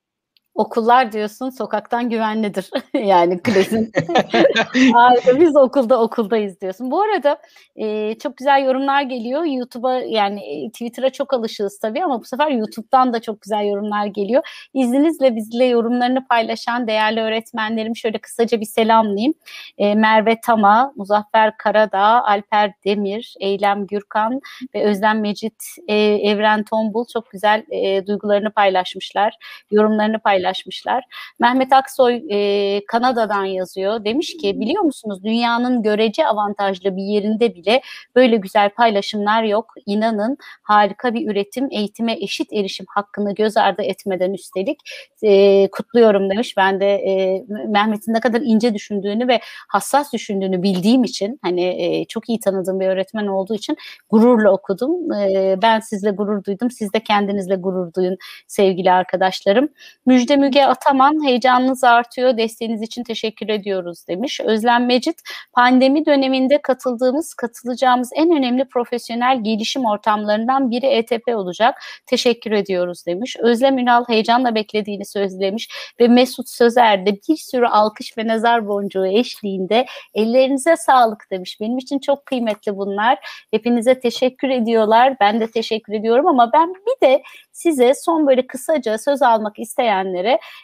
Okullar diyorsun sokaktan güvenlidir. yani klasik. Harika biz okulda okuldayız diyorsun. Bu arada e, çok güzel yorumlar geliyor. YouTube'a yani Twitter'a çok alışığız tabii ama bu sefer YouTube'dan da çok güzel yorumlar geliyor. İzninizle bizle yorumlarını paylaşan değerli öğretmenlerim şöyle kısaca bir selamlayayım. E, Merve Tama, Muzaffer Karadağ, Alper Demir, Eylem Gürkan ve Özlem Mecit e, Evren Tombul çok güzel e, duygularını paylaşmışlar. Yorumlarını paylaşmışlar paylaşmışlar. Mehmet Aksoy e, Kanada'dan yazıyor. Demiş ki biliyor musunuz dünyanın görece avantajlı bir yerinde bile böyle güzel paylaşımlar yok. İnanın harika bir üretim, eğitime eşit erişim hakkını göz ardı etmeden üstelik e, kutluyorum demiş. Ben de e, Mehmet'in ne kadar ince düşündüğünü ve hassas düşündüğünü bildiğim için hani e, çok iyi tanıdığım bir öğretmen olduğu için gururla okudum. E, ben sizle gurur duydum. Siz de kendinizle gurur duyun sevgili arkadaşlarım. Müjde Müge Ataman heyecanınız artıyor. Desteğiniz için teşekkür ediyoruz demiş. Özlem Mecit pandemi döneminde katıldığımız, katılacağımız en önemli profesyonel gelişim ortamlarından biri ETP olacak. Teşekkür ediyoruz demiş. Özlem Ünal heyecanla beklediğini söylemiş ve Mesut Sözer de bir sürü alkış ve nazar boncuğu eşliğinde ellerinize sağlık demiş. Benim için çok kıymetli bunlar. Hepinize teşekkür ediyorlar. Ben de teşekkür ediyorum ama ben bir de size son böyle kısaca söz almak isteyenlere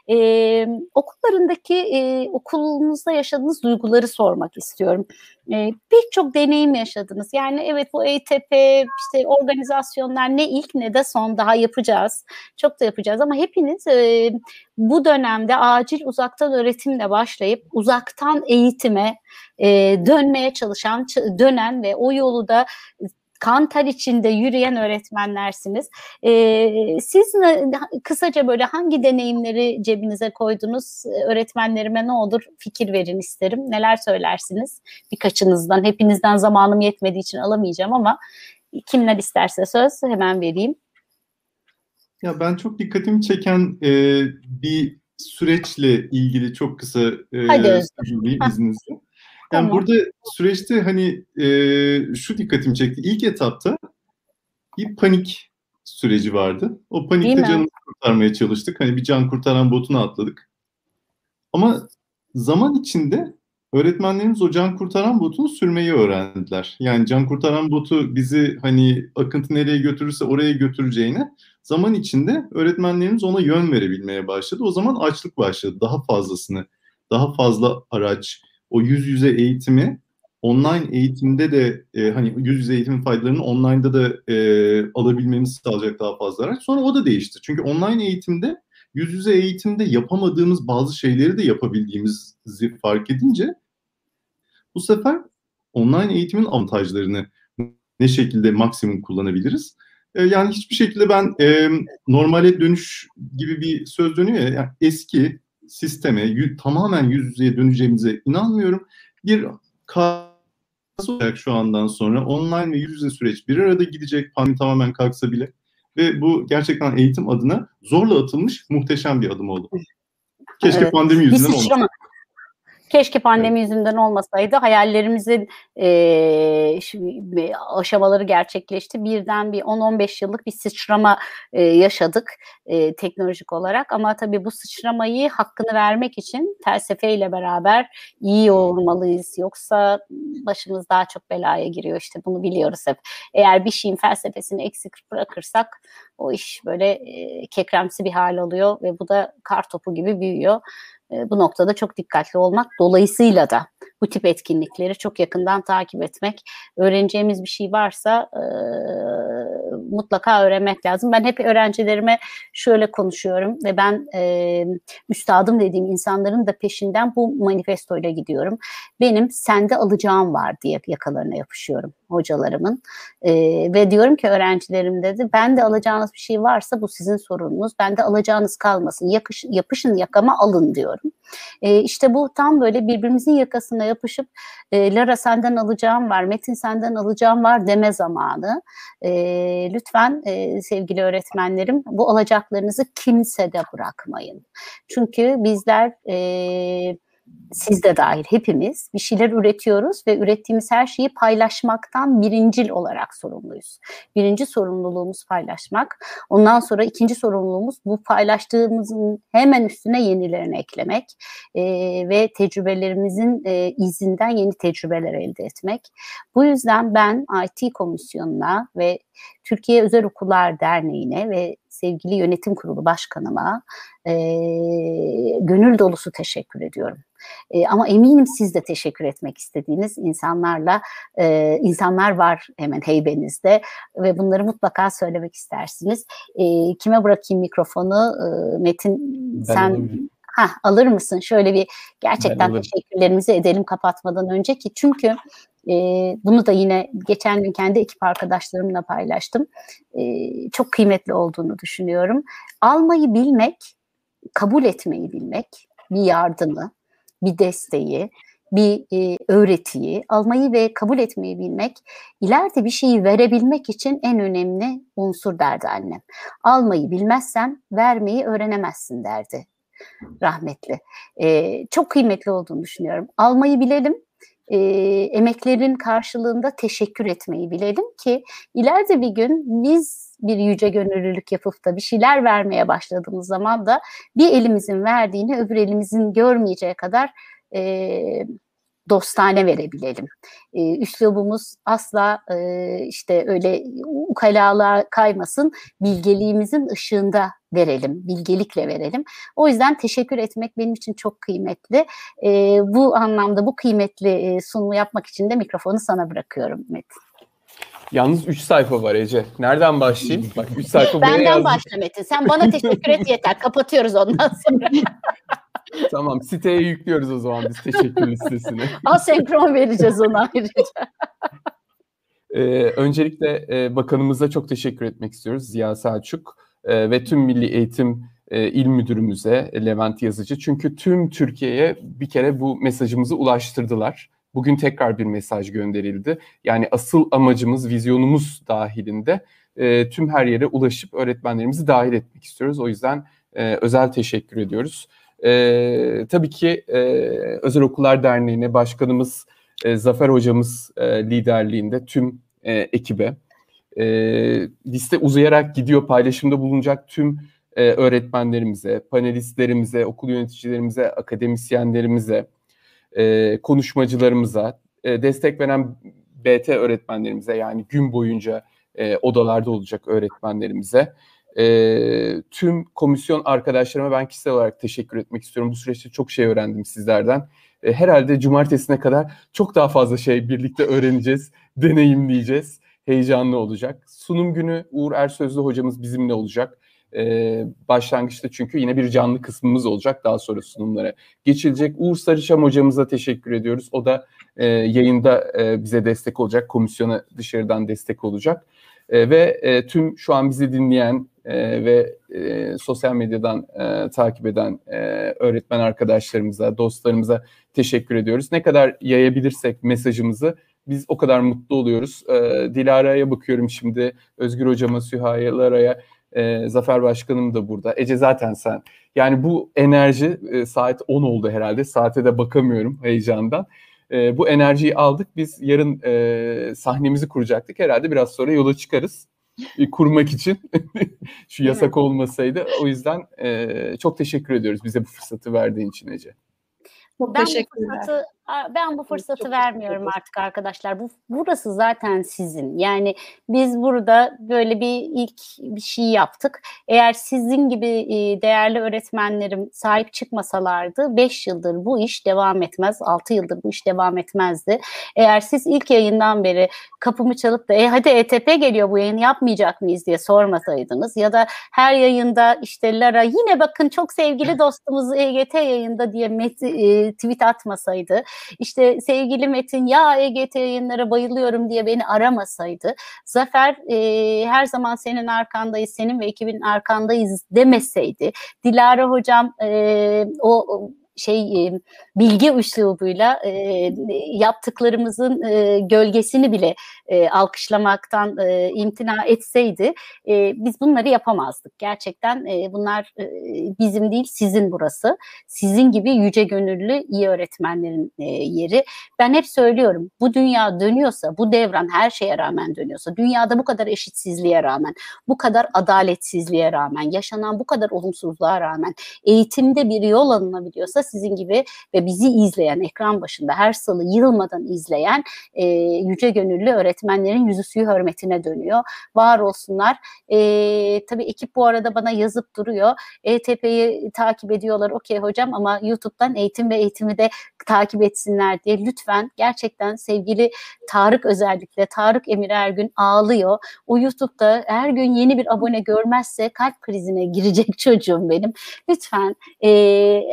e, okullarındaki e, okulunuzda yaşadığınız duyguları sormak istiyorum. E, Birçok deneyim yaşadınız. Yani evet bu ETP işte organizasyonlar ne ilk ne de son daha yapacağız. Çok da yapacağız ama hepiniz e, bu dönemde acil uzaktan öğretimle başlayıp uzaktan eğitime e, dönmeye çalışan, dönen ve o yolu da kantar içinde yürüyen öğretmenlersiniz. E, siz ne, kısaca böyle hangi deneyimleri cebinize koydunuz? Öğretmenlerime ne olur fikir verin isterim. Neler söylersiniz? Birkaçınızdan, hepinizden zamanım yetmediği için alamayacağım ama kimler isterse söz hemen vereyim. Ya ben çok dikkatimi çeken e, bir süreçle ilgili çok kısa e, Hadi izninizle. Yani tamam. burada süreçte hani e, şu dikkatimi çekti. İlk etapta bir panik süreci vardı. O panikte canını kurtarmaya çalıştık. Hani bir can kurtaran botuna atladık. Ama zaman içinde öğretmenlerimiz o can kurtaran botunu sürmeyi öğrendiler. Yani can kurtaran botu bizi hani akıntı nereye götürürse oraya götüreceğine zaman içinde öğretmenlerimiz ona yön verebilmeye başladı. O zaman açlık başladı. Daha fazlasını, daha fazla araç, o yüz yüze eğitimi online eğitimde de e, hani yüz yüze eğitimin faydalarını online'da da e, alabilmemizi sağlayacak daha fazla araç. Sonra o da değişti. Çünkü online eğitimde yüz yüze eğitimde yapamadığımız bazı şeyleri de yapabildiğimizi fark edince bu sefer online eğitimin avantajlarını ne şekilde maksimum kullanabiliriz? E, yani hiçbir şekilde ben e, normale dönüş gibi bir söz dönüyor ya yani eski sisteme tamamen yüz yüzeye döneceğimize inanmıyorum. Bir kas olarak şu andan sonra online ve yüz yüze süreç bir arada gidecek pandemi tamamen kalksa bile ve bu gerçekten eğitim adına zorla atılmış muhteşem bir adım oldu. Keşke evet. pandemi yüzünden olmasaydı. Keşke pandemi evet. yüzünden olmasaydı. Hayallerimizin e, aşamaları gerçekleşti. Birden bir 10-15 yıllık bir sıçrama e, yaşadık e, teknolojik olarak. Ama tabii bu sıçramayı hakkını vermek için felsefeyle beraber iyi yoğurmalıyız. Yoksa başımız daha çok belaya giriyor. İşte bunu biliyoruz hep. Eğer bir şeyin felsefesini eksik bırakırsak o iş böyle e, kekremsi bir hal alıyor ve bu da kar topu gibi büyüyor. E, bu noktada çok dikkatli olmak dolayısıyla da bu tip etkinlikleri çok yakından takip etmek, öğreneceğimiz bir şey varsa e, mutlaka öğrenmek lazım. Ben hep öğrencilerime şöyle konuşuyorum ve ben e, üstadım dediğim insanların da peşinden bu manifestoyla gidiyorum. Benim sende alacağım var diye yakalarına yapışıyorum hocalarımın e, ve diyorum ki öğrencilerim dedi ben de alacağınız bir şey varsa bu sizin sorununuz. Ben de alacağınız kalmasın. Yakış, yapışın yakama alın diyorum. E, işte bu tam böyle birbirimizin yakasına yapışıp e, Lara senden alacağım var, Metin senden alacağım var deme zamanı. E, lütfen e, sevgili öğretmenlerim bu alacaklarınızı kimsede bırakmayın. Çünkü bizler e, siz de dahil hepimiz bir şeyler üretiyoruz ve ürettiğimiz her şeyi paylaşmaktan birincil olarak sorumluyuz. Birinci sorumluluğumuz paylaşmak. Ondan sonra ikinci sorumluluğumuz bu paylaştığımızın hemen üstüne yenilerini eklemek e, ve tecrübelerimizin e, izinden yeni tecrübeler elde etmek. Bu yüzden ben IT komisyonuna ve Türkiye Özel Okullar Derneği'ne ve sevgili yönetim kurulu başkanıma e, gönül dolusu teşekkür ediyorum. E, ama eminim siz de teşekkür etmek istediğiniz insanlarla e, insanlar var hemen heybenizde ve bunları mutlaka söylemek istersiniz. E, kime bırakayım mikrofonu? E, Metin ben sen. Ha, alır mısın? Şöyle bir gerçekten teşekkürlerimizi edelim kapatmadan önce ki çünkü bunu da yine geçen gün kendi ekip arkadaşlarımla paylaştım. Çok kıymetli olduğunu düşünüyorum. Almayı bilmek, kabul etmeyi bilmek, bir yardımı, bir desteği, bir öğretiyi almayı ve kabul etmeyi bilmek, ileride bir şeyi verebilmek için en önemli unsur derdi annem. Almayı bilmezsen vermeyi öğrenemezsin derdi rahmetli. E, çok kıymetli olduğunu düşünüyorum. Almayı bilelim, e, emeklerin karşılığında teşekkür etmeyi bilelim ki ileride bir gün biz bir yüce gönüllülük yapıp da bir şeyler vermeye başladığımız zaman da bir elimizin verdiğini öbür elimizin görmeyeceği kadar e, dostane verebilelim. E, üslubumuz asla e, işte öyle ukalalığa kaymasın, bilgeliğimizin ışığında verelim, bilgelikle verelim. O yüzden teşekkür etmek benim için çok kıymetli. E, bu anlamda bu kıymetli e, sunumu yapmak için de mikrofonu sana bırakıyorum Metin. Yalnız 3 sayfa var Ece. Nereden başlayayım? Bak 3 sayfa Benden başla Metin. Sen bana teşekkür et yeter. Kapatıyoruz ondan sonra. tamam siteye yüklüyoruz o zaman biz teşekkür listesini. Asenkron vereceğiz ona ayrıca. Ee, öncelikle e, bakanımıza çok teşekkür etmek istiyoruz Ziya Selçuk e, ve tüm Milli Eğitim e, İl Müdürümüze Levent Yazıcı. Çünkü tüm Türkiye'ye bir kere bu mesajımızı ulaştırdılar. Bugün tekrar bir mesaj gönderildi. Yani asıl amacımız, vizyonumuz dahilinde e, tüm her yere ulaşıp öğretmenlerimizi dahil etmek istiyoruz. O yüzden e, özel teşekkür ediyoruz. E, tabii ki e, Özel Okullar Derneği'ne başkanımız e, Zafer Hocamız e, liderliğinde tüm e, ekibe e, liste uzayarak gidiyor paylaşımda bulunacak tüm e, öğretmenlerimize, panelistlerimize, okul yöneticilerimize, akademisyenlerimize, e, konuşmacılarımıza, e, destek veren BT öğretmenlerimize yani gün boyunca e, odalarda olacak öğretmenlerimize, e, tüm komisyon arkadaşlarıma ben kişisel olarak teşekkür etmek istiyorum. Bu süreçte çok şey öğrendim sizlerden. E, herhalde cumartesine kadar çok daha fazla şey birlikte öğreneceğiz, deneyimleyeceğiz. Heyecanlı olacak. Sunum günü Uğur Ersözlü hocamız bizimle olacak. Ee, başlangıçta çünkü yine bir canlı kısmımız olacak daha sonra sunumlara geçilecek. Uğur Sarıçam hocamıza teşekkür ediyoruz. O da e, yayında e, bize destek olacak, komisyona dışarıdan destek olacak. Ve tüm şu an bizi dinleyen e, ve e, sosyal medyadan e, takip eden e, öğretmen arkadaşlarımıza, dostlarımıza teşekkür ediyoruz. Ne kadar yayabilirsek mesajımızı biz o kadar mutlu oluyoruz. E, Dilara'ya bakıyorum şimdi, Özgür Hocama, Sühaylara'ya, e, Zafer Başkanım da burada. Ece zaten sen. Yani bu enerji e, saat 10 oldu herhalde. Saate de bakamıyorum heyecandan. E, bu enerjiyi aldık. Biz yarın e, sahnemizi kuracaktık. Herhalde biraz sonra yola çıkarız kurmak için. Şu yasak olmasaydı. O yüzden e, çok teşekkür ediyoruz bize bu fırsatı verdiğin için Ece. Çok ben bu fırsatı ben bu fırsatı Çok vermiyorum artık arkadaşlar. Bu burası zaten sizin. Yani biz burada böyle bir ilk bir şey yaptık. Eğer sizin gibi değerli öğretmenlerim sahip çıkmasalardı 5 yıldır bu iş devam etmez. 6 yıldır bu iş devam etmezdi. Eğer siz ilk yayından beri kapımı çalıp da e hadi ETP geliyor bu yayın yapmayacak mıyız diye sormasaydınız ya da her yayında işte Lara yine bakın çok sevgili dostumuz EGT yayında diye met, e, tweet atmasaydı işte sevgili Metin ya EGT yayınlara bayılıyorum diye beni aramasaydı Zafer e, her zaman senin arkandayız, senin ve ekibin arkandayız demeseydi Dilara hocam e, o şey bilgi üslubuyla e, yaptıklarımızın e, gölgesini bile e, alkışlamaktan e, imtina etseydi e, biz bunları yapamazdık. Gerçekten e, bunlar e, bizim değil sizin burası. Sizin gibi yüce gönüllü iyi öğretmenlerin e, yeri. Ben hep söylüyorum bu dünya dönüyorsa bu devran her şeye rağmen dönüyorsa dünyada bu kadar eşitsizliğe rağmen bu kadar adaletsizliğe rağmen yaşanan bu kadar olumsuzluğa rağmen eğitimde bir yol alınabiliyorsa sizin gibi ve bizi izleyen ekran başında her salı yılmadan izleyen e, yüce gönüllü öğretmenlerin yüzü suyu hürmetine dönüyor. Var olsunlar. E, tabii ekip bu arada bana yazıp duruyor. ETP'yi takip ediyorlar okey hocam ama YouTube'dan eğitim ve eğitimi de takip etsinler diye lütfen gerçekten sevgili Tarık özellikle Tarık Emir Ergün ağlıyor. O YouTube'da her gün yeni bir abone görmezse kalp krizine girecek çocuğum benim. Lütfen e,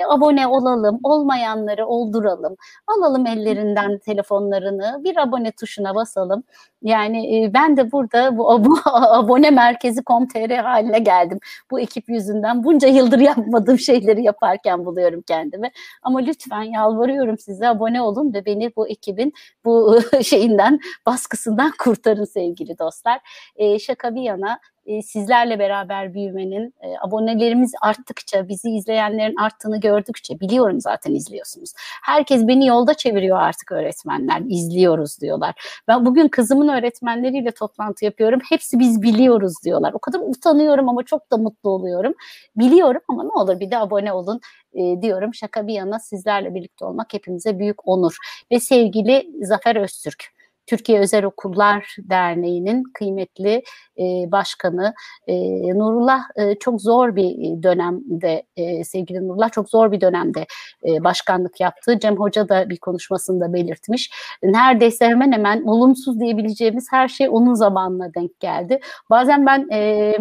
abone olalım, olmayanları olduralım. Alalım ellerinden telefonlarını, bir abone tuşuna basalım. Yani e, ben de burada bu, bu abone merkezi com.tr haline geldim. Bu ekip yüzünden bunca yıldır yapmadığım şeyleri yaparken buluyorum kendimi. Ama lütfen yalvarıyorum size abone olun ve beni bu ekibin bu şeyinden baskısından kurtarın sevgili dostlar. E, şaka bir yana e, sizlerle beraber büyümenin, e, abonelerimiz arttıkça, bizi izleyenlerin arttığını gördükçe, biliyorum zaten izliyorsunuz. Herkes beni yolda çeviriyor artık öğretmenler, izliyoruz diyorlar. Ben bugün kızımın öğretmenleriyle toplantı yapıyorum, hepsi biz biliyoruz diyorlar. O kadar utanıyorum ama çok da mutlu oluyorum. Biliyorum ama ne olur bir de abone olun e, diyorum. Şaka bir yana sizlerle birlikte olmak hepimize büyük onur. Ve sevgili Zafer Öztürk, Türkiye Özel Okullar Derneği'nin kıymetli e, başkanı e, Nurullah e, çok zor bir dönemde e, sevgili Nurullah çok zor bir dönemde e, başkanlık yaptı. Cem Hoca da bir konuşmasında belirtmiş. Neredeyse hemen hemen olumsuz diyebileceğimiz her şey onun zamanına denk geldi. Bazen ben e,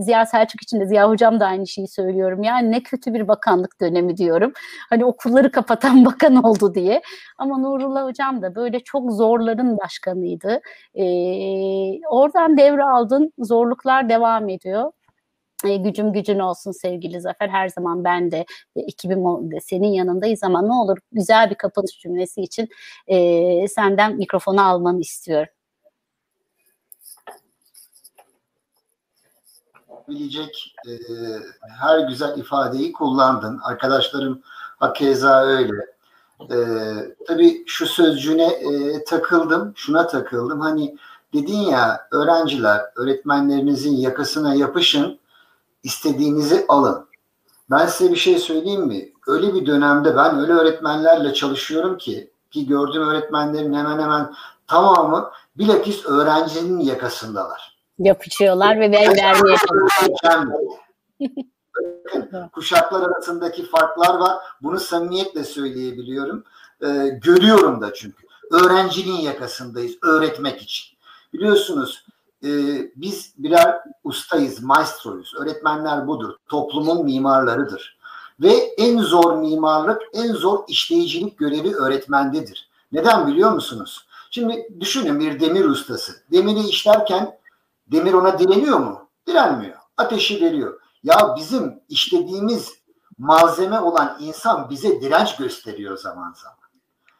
Ziya Selçuk için de Ziya Hocam da aynı şeyi söylüyorum. Yani ne kötü bir bakanlık dönemi diyorum. Hani okulları kapatan bakan oldu diye. Ama Nurullah Hocam da böyle çok zorların başkanıydı. Ee, oradan devraldın. Zorluklar devam ediyor. E, gücüm gücün olsun sevgili Zafer. Her zaman ben de e, ekibim senin yanındayız ama ne olur güzel bir kapanış cümlesi için e, senden mikrofonu almanı istiyorum. Bilecek e, her güzel ifadeyi kullandın. Arkadaşlarım hakeza öyle. E, tabii şu sözcüğüne e, takıldım, şuna takıldım. Hani dedin ya öğrenciler öğretmenlerinizin yakasına yapışın, istediğinizi alın. Ben size bir şey söyleyeyim mi? Öyle bir dönemde ben öyle öğretmenlerle çalışıyorum ki ki gördüğüm öğretmenlerin hemen hemen tamamı bilakis öğrencinin yakasındalar yapışıyorlar ve ben vermeye Kuşaklar arasındaki farklar var. Bunu samimiyetle söyleyebiliyorum. Ee, görüyorum da çünkü. Öğrencinin yakasındayız öğretmek için. Biliyorsunuz e, biz birer ustayız, maestroyuz. Öğretmenler budur. Toplumun mimarlarıdır. Ve en zor mimarlık, en zor işleyicilik görevi öğretmendedir. Neden biliyor musunuz? Şimdi düşünün bir demir ustası. Demiri işlerken Demir ona direniyor mu? Direnmiyor. Ateşi veriyor. Ya bizim işlediğimiz malzeme olan insan bize direnç gösteriyor zaman zaman.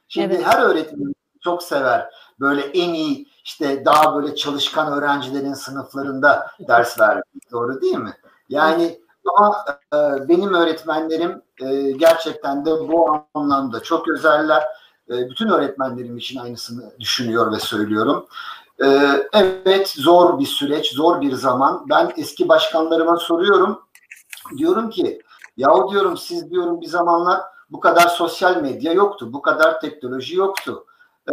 Şimdi evet. her öğretmen çok sever böyle en iyi işte daha böyle çalışkan öğrencilerin sınıflarında ders vermek. Doğru değil mi? Yani ama e, benim öğretmenlerim e, gerçekten de bu anlamda çok özeller. E, bütün öğretmenlerim için aynısını düşünüyor ve söylüyorum. Ee, evet zor bir süreç, zor bir zaman. Ben eski başkanlarıma soruyorum. Diyorum ki yahu diyorum siz diyorum bir zamanlar bu kadar sosyal medya yoktu, bu kadar teknoloji yoktu.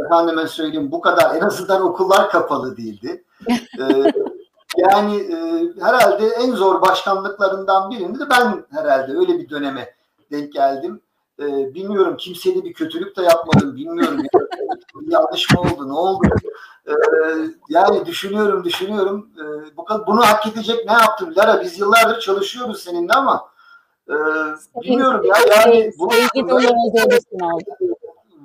Efendime söyleyeyim bu kadar en azından okullar kapalı değildi. Ee, yani e, herhalde en zor başkanlıklarından birinde de ben herhalde öyle bir döneme denk geldim. Ee, bilmiyorum kimseye bir kötülük de yapmadım, bilmiyorum. yanlış mı oldu, ne oldu? Ee, yani düşünüyorum düşünüyorum ee, bu bunu hak edecek ne yaptım Lara biz yıllardır çalışıyoruz seninle ama e, bilmiyorum ya yani bu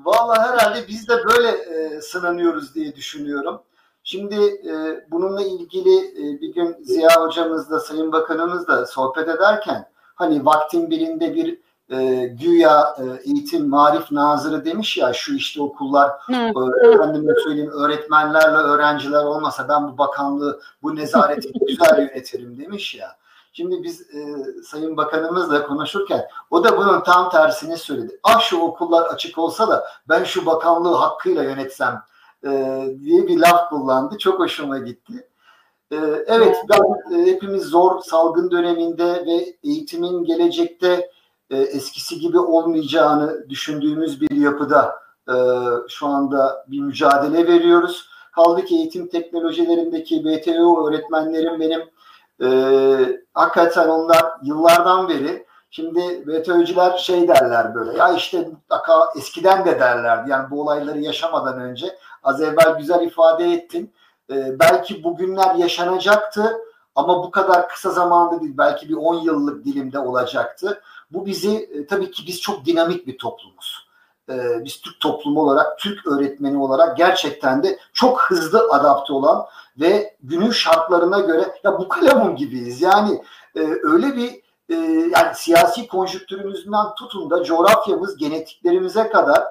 Valla herhalde biz de böyle e, sınanıyoruz diye düşünüyorum. Şimdi e, bununla ilgili e, bir gün Ziya hocamızla Sayın Bakanımız da sohbet ederken hani vaktin birinde bir e, güya e, eğitim marif nazırı demiş ya şu işte okullar e, efendime söyleyeyim öğretmenlerle öğrenciler olmasa ben bu bakanlığı bu nezareti güzel yönetirim demiş ya. Şimdi biz e, Sayın Bakanımızla konuşurken o da bunun tam tersini söyledi. Ah şu okullar açık olsa da ben şu bakanlığı hakkıyla yönetsem e, diye bir laf kullandı. Çok hoşuma gitti. E, evet ben e, hepimiz zor salgın döneminde ve eğitimin gelecekte e, eskisi gibi olmayacağını düşündüğümüz bir yapıda e, şu anda bir mücadele veriyoruz. Kaldı ki eğitim teknolojilerindeki BTO öğretmenlerim benim e, hakikaten onlar yıllardan beri şimdi BTÖ'cüler şey derler böyle ya işte mutlaka eskiden de derlerdi yani bu olayları yaşamadan önce az evvel güzel ifade ettin. E, belki bugünler yaşanacaktı ama bu kadar kısa zamanda değil belki bir 10 yıllık dilimde olacaktı. Bu bizi e, tabii ki biz çok dinamik bir toplumuz. E, biz Türk toplumu olarak, Türk öğretmeni olarak gerçekten de çok hızlı adapte olan ve günün şartlarına göre ya bu kalemun gibiyiz. Yani e, öyle bir yani siyasi konjüktürümüzden tutun da coğrafyamız, genetiklerimize kadar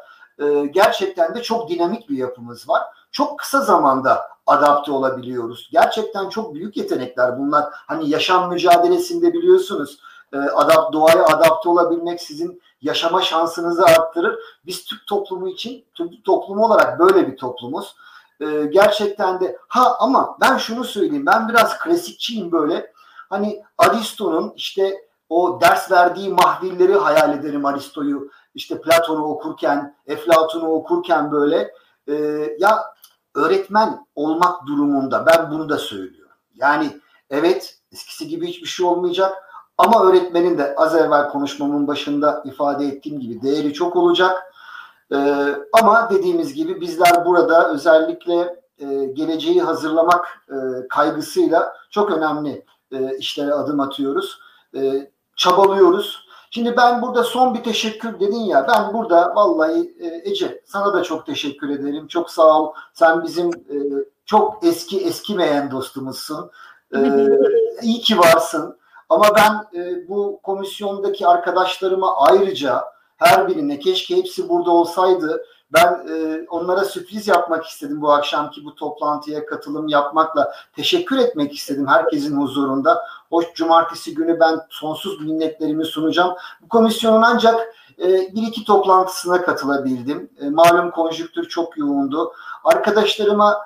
gerçekten de çok dinamik bir yapımız var. Çok kısa zamanda adapte olabiliyoruz. Gerçekten çok büyük yetenekler bunlar. Hani yaşam mücadelesinde biliyorsunuz e, doğaya adapte olabilmek sizin yaşama şansınızı arttırır. Biz Türk toplumu için, Türk toplumu olarak böyle bir toplumuz. E, gerçekten de ha ama ben şunu söyleyeyim. Ben biraz klasikçiyim böyle. Hani Aristo'nun işte o ders verdiği mahvilleri hayal ederim Aristo'yu. İşte Platon'u okurken, Eflatun'u okurken böyle. E, ya öğretmen olmak durumunda ben bunu da söylüyorum. Yani evet eskisi gibi hiçbir şey olmayacak ama öğretmenin de az evvel konuşmamın başında ifade ettiğim gibi değeri çok olacak. Ee, ama dediğimiz gibi bizler burada özellikle e, geleceği hazırlamak e, kaygısıyla çok önemli e, işlere adım atıyoruz. E, çabalıyoruz. Şimdi ben burada son bir teşekkür dedin ya ben burada vallahi e, Ece sana da çok teşekkür ederim. Çok sağ ol. Sen bizim e, çok eski eskimeyen dostumuzsun. E, iyi ki varsın. Ama ben e, bu komisyondaki arkadaşlarıma ayrıca her birine keşke hepsi burada olsaydı ben e, onlara sürpriz yapmak istedim bu akşamki bu toplantıya katılım yapmakla. Teşekkür etmek istedim herkesin huzurunda. Hoş cumartesi günü ben sonsuz minnetlerimi sunacağım. Bu komisyonun ancak e, bir iki toplantısına katılabildim. E, malum konjüktür çok yoğundu. Arkadaşlarıma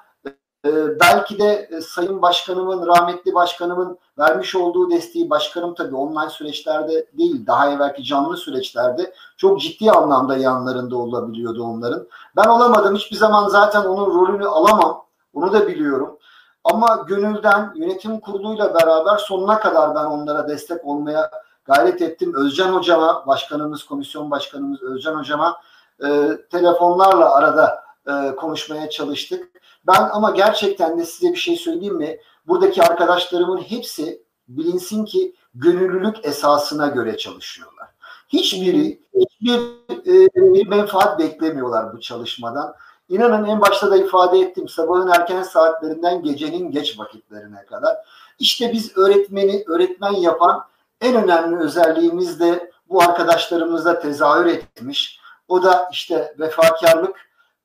ee, belki de e, Sayın Başkanımın, rahmetli başkanımın vermiş olduğu desteği başkanım tabii online süreçlerde değil, daha evvelki canlı süreçlerde çok ciddi anlamda yanlarında olabiliyordu onların. Ben olamadım. Hiçbir zaman zaten onun rolünü alamam. Onu da biliyorum. Ama gönülden yönetim kuruluyla beraber sonuna kadar ben onlara destek olmaya gayret ettim. Özcan Hocama, başkanımız, komisyon başkanımız Özcan Hocama e, telefonlarla arada e, konuşmaya çalıştık. Ben ama gerçekten de size bir şey söyleyeyim mi? Buradaki arkadaşlarımın hepsi bilinsin ki gönüllülük esasına göre çalışıyorlar. Hiçbiri hiçbir e, bir menfaat beklemiyorlar bu çalışmadan. İnanın en başta da ifade ettim sabahın erken saatlerinden gecenin geç vakitlerine kadar. İşte biz öğretmeni öğretmen yapan en önemli özelliğimiz de bu arkadaşlarımızda tezahür etmiş. O da işte vefakarlık,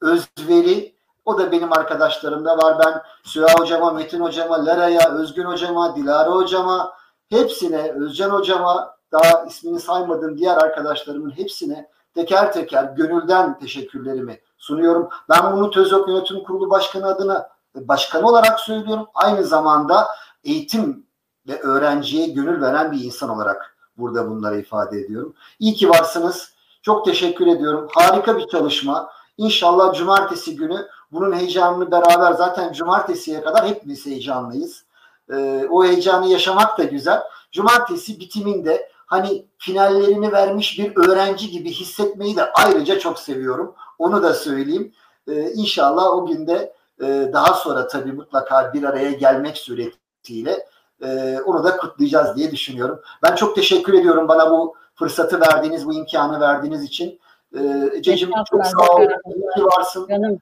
özveri o da benim arkadaşlarımda var. Ben Süha hocama, Metin hocama, Lera'ya, Özgün hocama, Dilara hocama, hepsine, Özcan hocama, daha ismini saymadığım diğer arkadaşlarımın hepsine teker teker gönülden teşekkürlerimi sunuyorum. Ben bunu TÖZOK Yönetim Kurulu Başkanı adına başkanı olarak söylüyorum. Aynı zamanda eğitim ve öğrenciye gönül veren bir insan olarak burada bunları ifade ediyorum. İyi ki varsınız. Çok teşekkür ediyorum. Harika bir çalışma. İnşallah cumartesi günü bunun heyecanını beraber zaten cumartesiye kadar hepimiz heyecanlıyız. Ee, o heyecanı yaşamak da güzel. Cumartesi bitiminde hani finallerini vermiş bir öğrenci gibi hissetmeyi de ayrıca çok seviyorum. Onu da söyleyeyim. Ee, inşallah o günde e, daha sonra tabii mutlaka bir araya gelmek suretiyle e, onu da kutlayacağız diye düşünüyorum. Ben çok teşekkür ediyorum bana bu fırsatı verdiğiniz, bu imkanı verdiğiniz için. Ee, Ececiğim çok sağ ol. İyi ki varsın. Canım.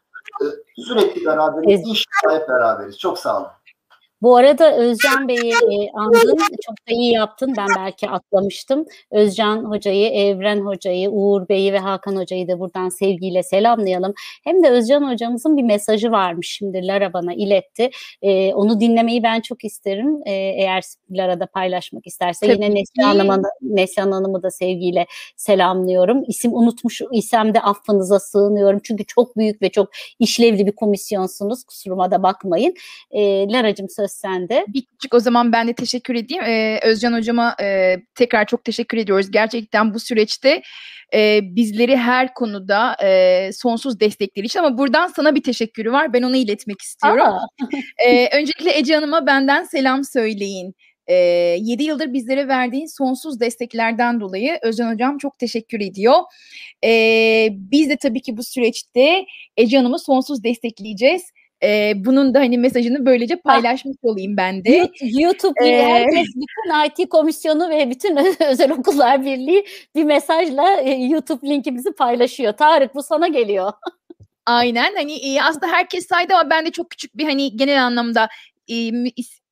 Sürekli beraberiz. İnşallah hep beraberiz. Çok sağ olun. Bu arada Özcan Bey'i e, andın. Çok da iyi yaptın. Ben belki atlamıştım. Özcan Hoca'yı, Evren Hoca'yı, Uğur Bey'i ve Hakan Hoca'yı da buradan sevgiyle selamlayalım. Hem de Özcan Hocamızın bir mesajı varmış. Şimdi Lara bana iletti. E, onu dinlemeyi ben çok isterim. E, eğer Lara da paylaşmak isterse. Tabii Yine Neslihan Hanım'ı, Neslihan Hanım'ı da sevgiyle selamlıyorum. İsim unutmuş isem de affınıza sığınıyorum. Çünkü çok büyük ve çok işlevli bir komisyonsunuz. Kusuruma da bakmayın. E, Lara'cığım söz söz sende. Bir küçük o zaman ben de teşekkür edeyim. Ee, Özcan Hocama e, tekrar çok teşekkür ediyoruz. Gerçekten bu süreçte e, bizleri her konuda e, sonsuz destekleri için ama buradan sana bir teşekkürü var. Ben onu iletmek istiyorum. e, öncelikle Ece Hanım'a benden selam söyleyin. E, 7 yıldır bizlere verdiğin sonsuz desteklerden dolayı Özcan Hocam çok teşekkür ediyor. E, biz de tabii ki bu süreçte Ece Hanım'ı sonsuz destekleyeceğiz. E, bunun da hani mesajını böylece paylaşmış olayım ben de. YouTube ee, herkes bütün IT komisyonu ve bütün özel okullar birliği bir mesajla e, YouTube linkimizi paylaşıyor. Tarık bu sana geliyor. Aynen hani aslında herkes saydı ama ben de çok küçük bir hani genel anlamda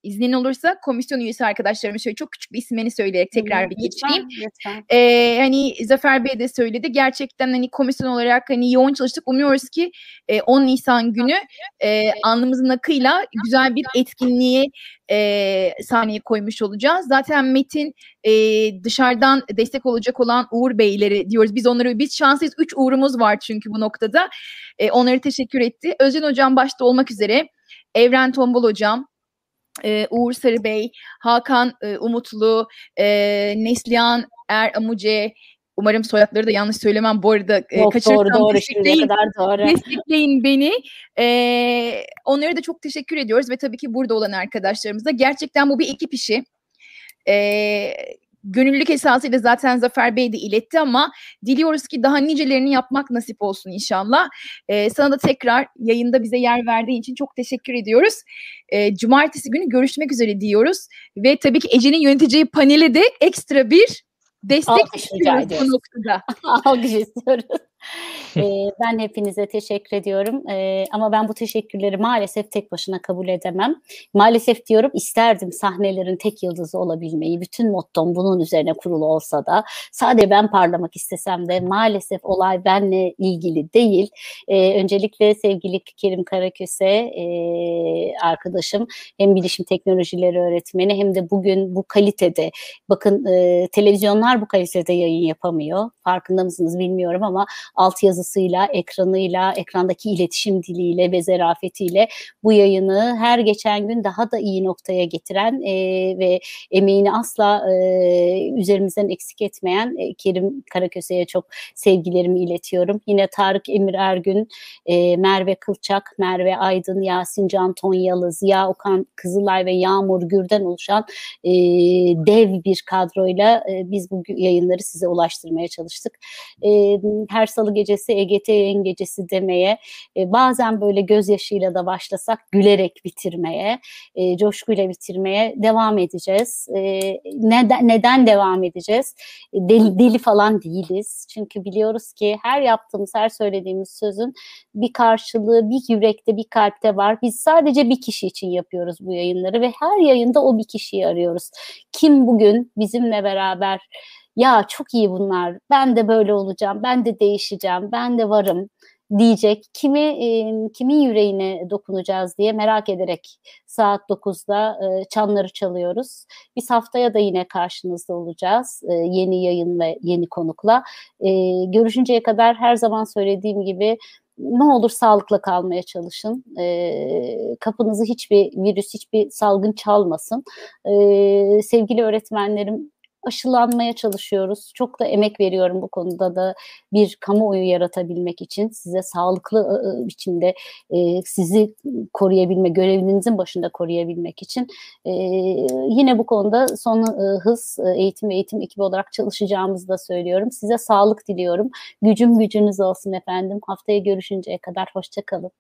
İznin olursa komisyon üyesi arkadaşlarıma şöyle çok küçük bir ismini söyleyerek tekrar bir. Lütfen. Ee, hani Zafer Bey de söyledi. Gerçekten hani komisyon olarak hani yoğun çalıştık. Umuyoruz ki e, 10 Nisan günü e, alnımızın akıyla güzel bir etkinliği e, sahneye koymuş olacağız. Zaten Metin e, dışarıdan destek olacak olan Uğur Beyleri diyoruz. Biz onları biz şanslıyız. Üç Uğur'umuz var çünkü bu noktada. E, onları teşekkür etti. Özcan Hocam başta olmak üzere Evren Tombul Hocam, e, Uğur Sarıbey, Hakan e, Umutlu, e, Neslihan Er Amuce, Umarım soyadları da yanlış söylemem. Bu arada e, Yok, kaçırırsam doğru, doğru, destekleyin, kadar doğru. destekleyin beni. E, onlara da çok teşekkür ediyoruz ve tabii ki burada olan arkadaşlarımıza. Gerçekten bu bir ekip işi. E, gönüllülük esasıyla zaten Zafer Bey de iletti ama diliyoruz ki daha nicelerini yapmak nasip olsun inşallah. Ee, sana da tekrar yayında bize yer verdiğin için çok teşekkür ediyoruz. Ee, cumartesi günü görüşmek üzere diyoruz ve tabii ki Ece'nin yöneteceği panele de ekstra bir destek istiyoruz bu noktada. Alkış istiyoruz. Ee, ben hepinize teşekkür ediyorum. Ee, ama ben bu teşekkürleri maalesef tek başına kabul edemem. Maalesef diyorum isterdim sahnelerin tek yıldızı olabilmeyi. Bütün mottom bunun üzerine kurulu olsa da sadece ben parlamak istesem de maalesef olay benle ilgili değil. Ee, öncelikle sevgili Kerim Karaköse e, arkadaşım hem bilişim teknolojileri öğretmeni hem de bugün bu kalitede bakın e, televizyonlar bu kalitede yayın yapamıyor. Farkında mısınız bilmiyorum ama altyazısıyla, ekranıyla, ekrandaki iletişim diliyle ve zerafetiyle bu yayını her geçen gün daha da iyi noktaya getiren e, ve emeğini asla e, üzerimizden eksik etmeyen e, Kerim Karaköse'ye çok sevgilerimi iletiyorum. Yine Tarık Emir Ergün, e, Merve Kılçak, Merve Aydın, Yasin Can Tonyalı, Ziya Okan Kızılay ve Yağmur Gür'den oluşan e, dev bir kadroyla e, biz bu yayınları size ulaştırmaya çalıştık. E, her salı gecesi EGT yayın gecesi demeye, e, bazen böyle gözyaşıyla da başlasak gülerek bitirmeye, e, coşkuyla bitirmeye devam edeceğiz. E, neden, neden devam edeceğiz? E, deli, deli falan değiliz. Çünkü biliyoruz ki her yaptığımız, her söylediğimiz sözün bir karşılığı, bir yürekte, bir kalpte var. Biz sadece bir kişi için yapıyoruz bu yayınları ve her yayında o bir kişiyi arıyoruz. Kim bugün bizimle beraber ya çok iyi bunlar, ben de böyle olacağım, ben de değişeceğim, ben de varım diyecek. Kimi kimin yüreğine dokunacağız diye merak ederek saat 9'da e, çanları çalıyoruz. Biz haftaya da yine karşınızda olacağız. Yeni yayın ve yeni konukla. Görüşünceye kadar her zaman söylediğim gibi ne olur sağlıkla kalmaya çalışın. E, kapınızı hiçbir virüs, hiçbir salgın çalmasın. E, sevgili öğretmenlerim aşılanmaya çalışıyoruz. Çok da emek veriyorum bu konuda da bir kamuoyu yaratabilmek için size sağlıklı biçimde e, sizi koruyabilme, görevinizin başında koruyabilmek için e, yine bu konuda son e, hız eğitim ve eğitim ekibi olarak çalışacağımızı da söylüyorum. Size sağlık diliyorum. Gücüm gücünüz olsun efendim. Haftaya görüşünceye kadar hoşçakalın.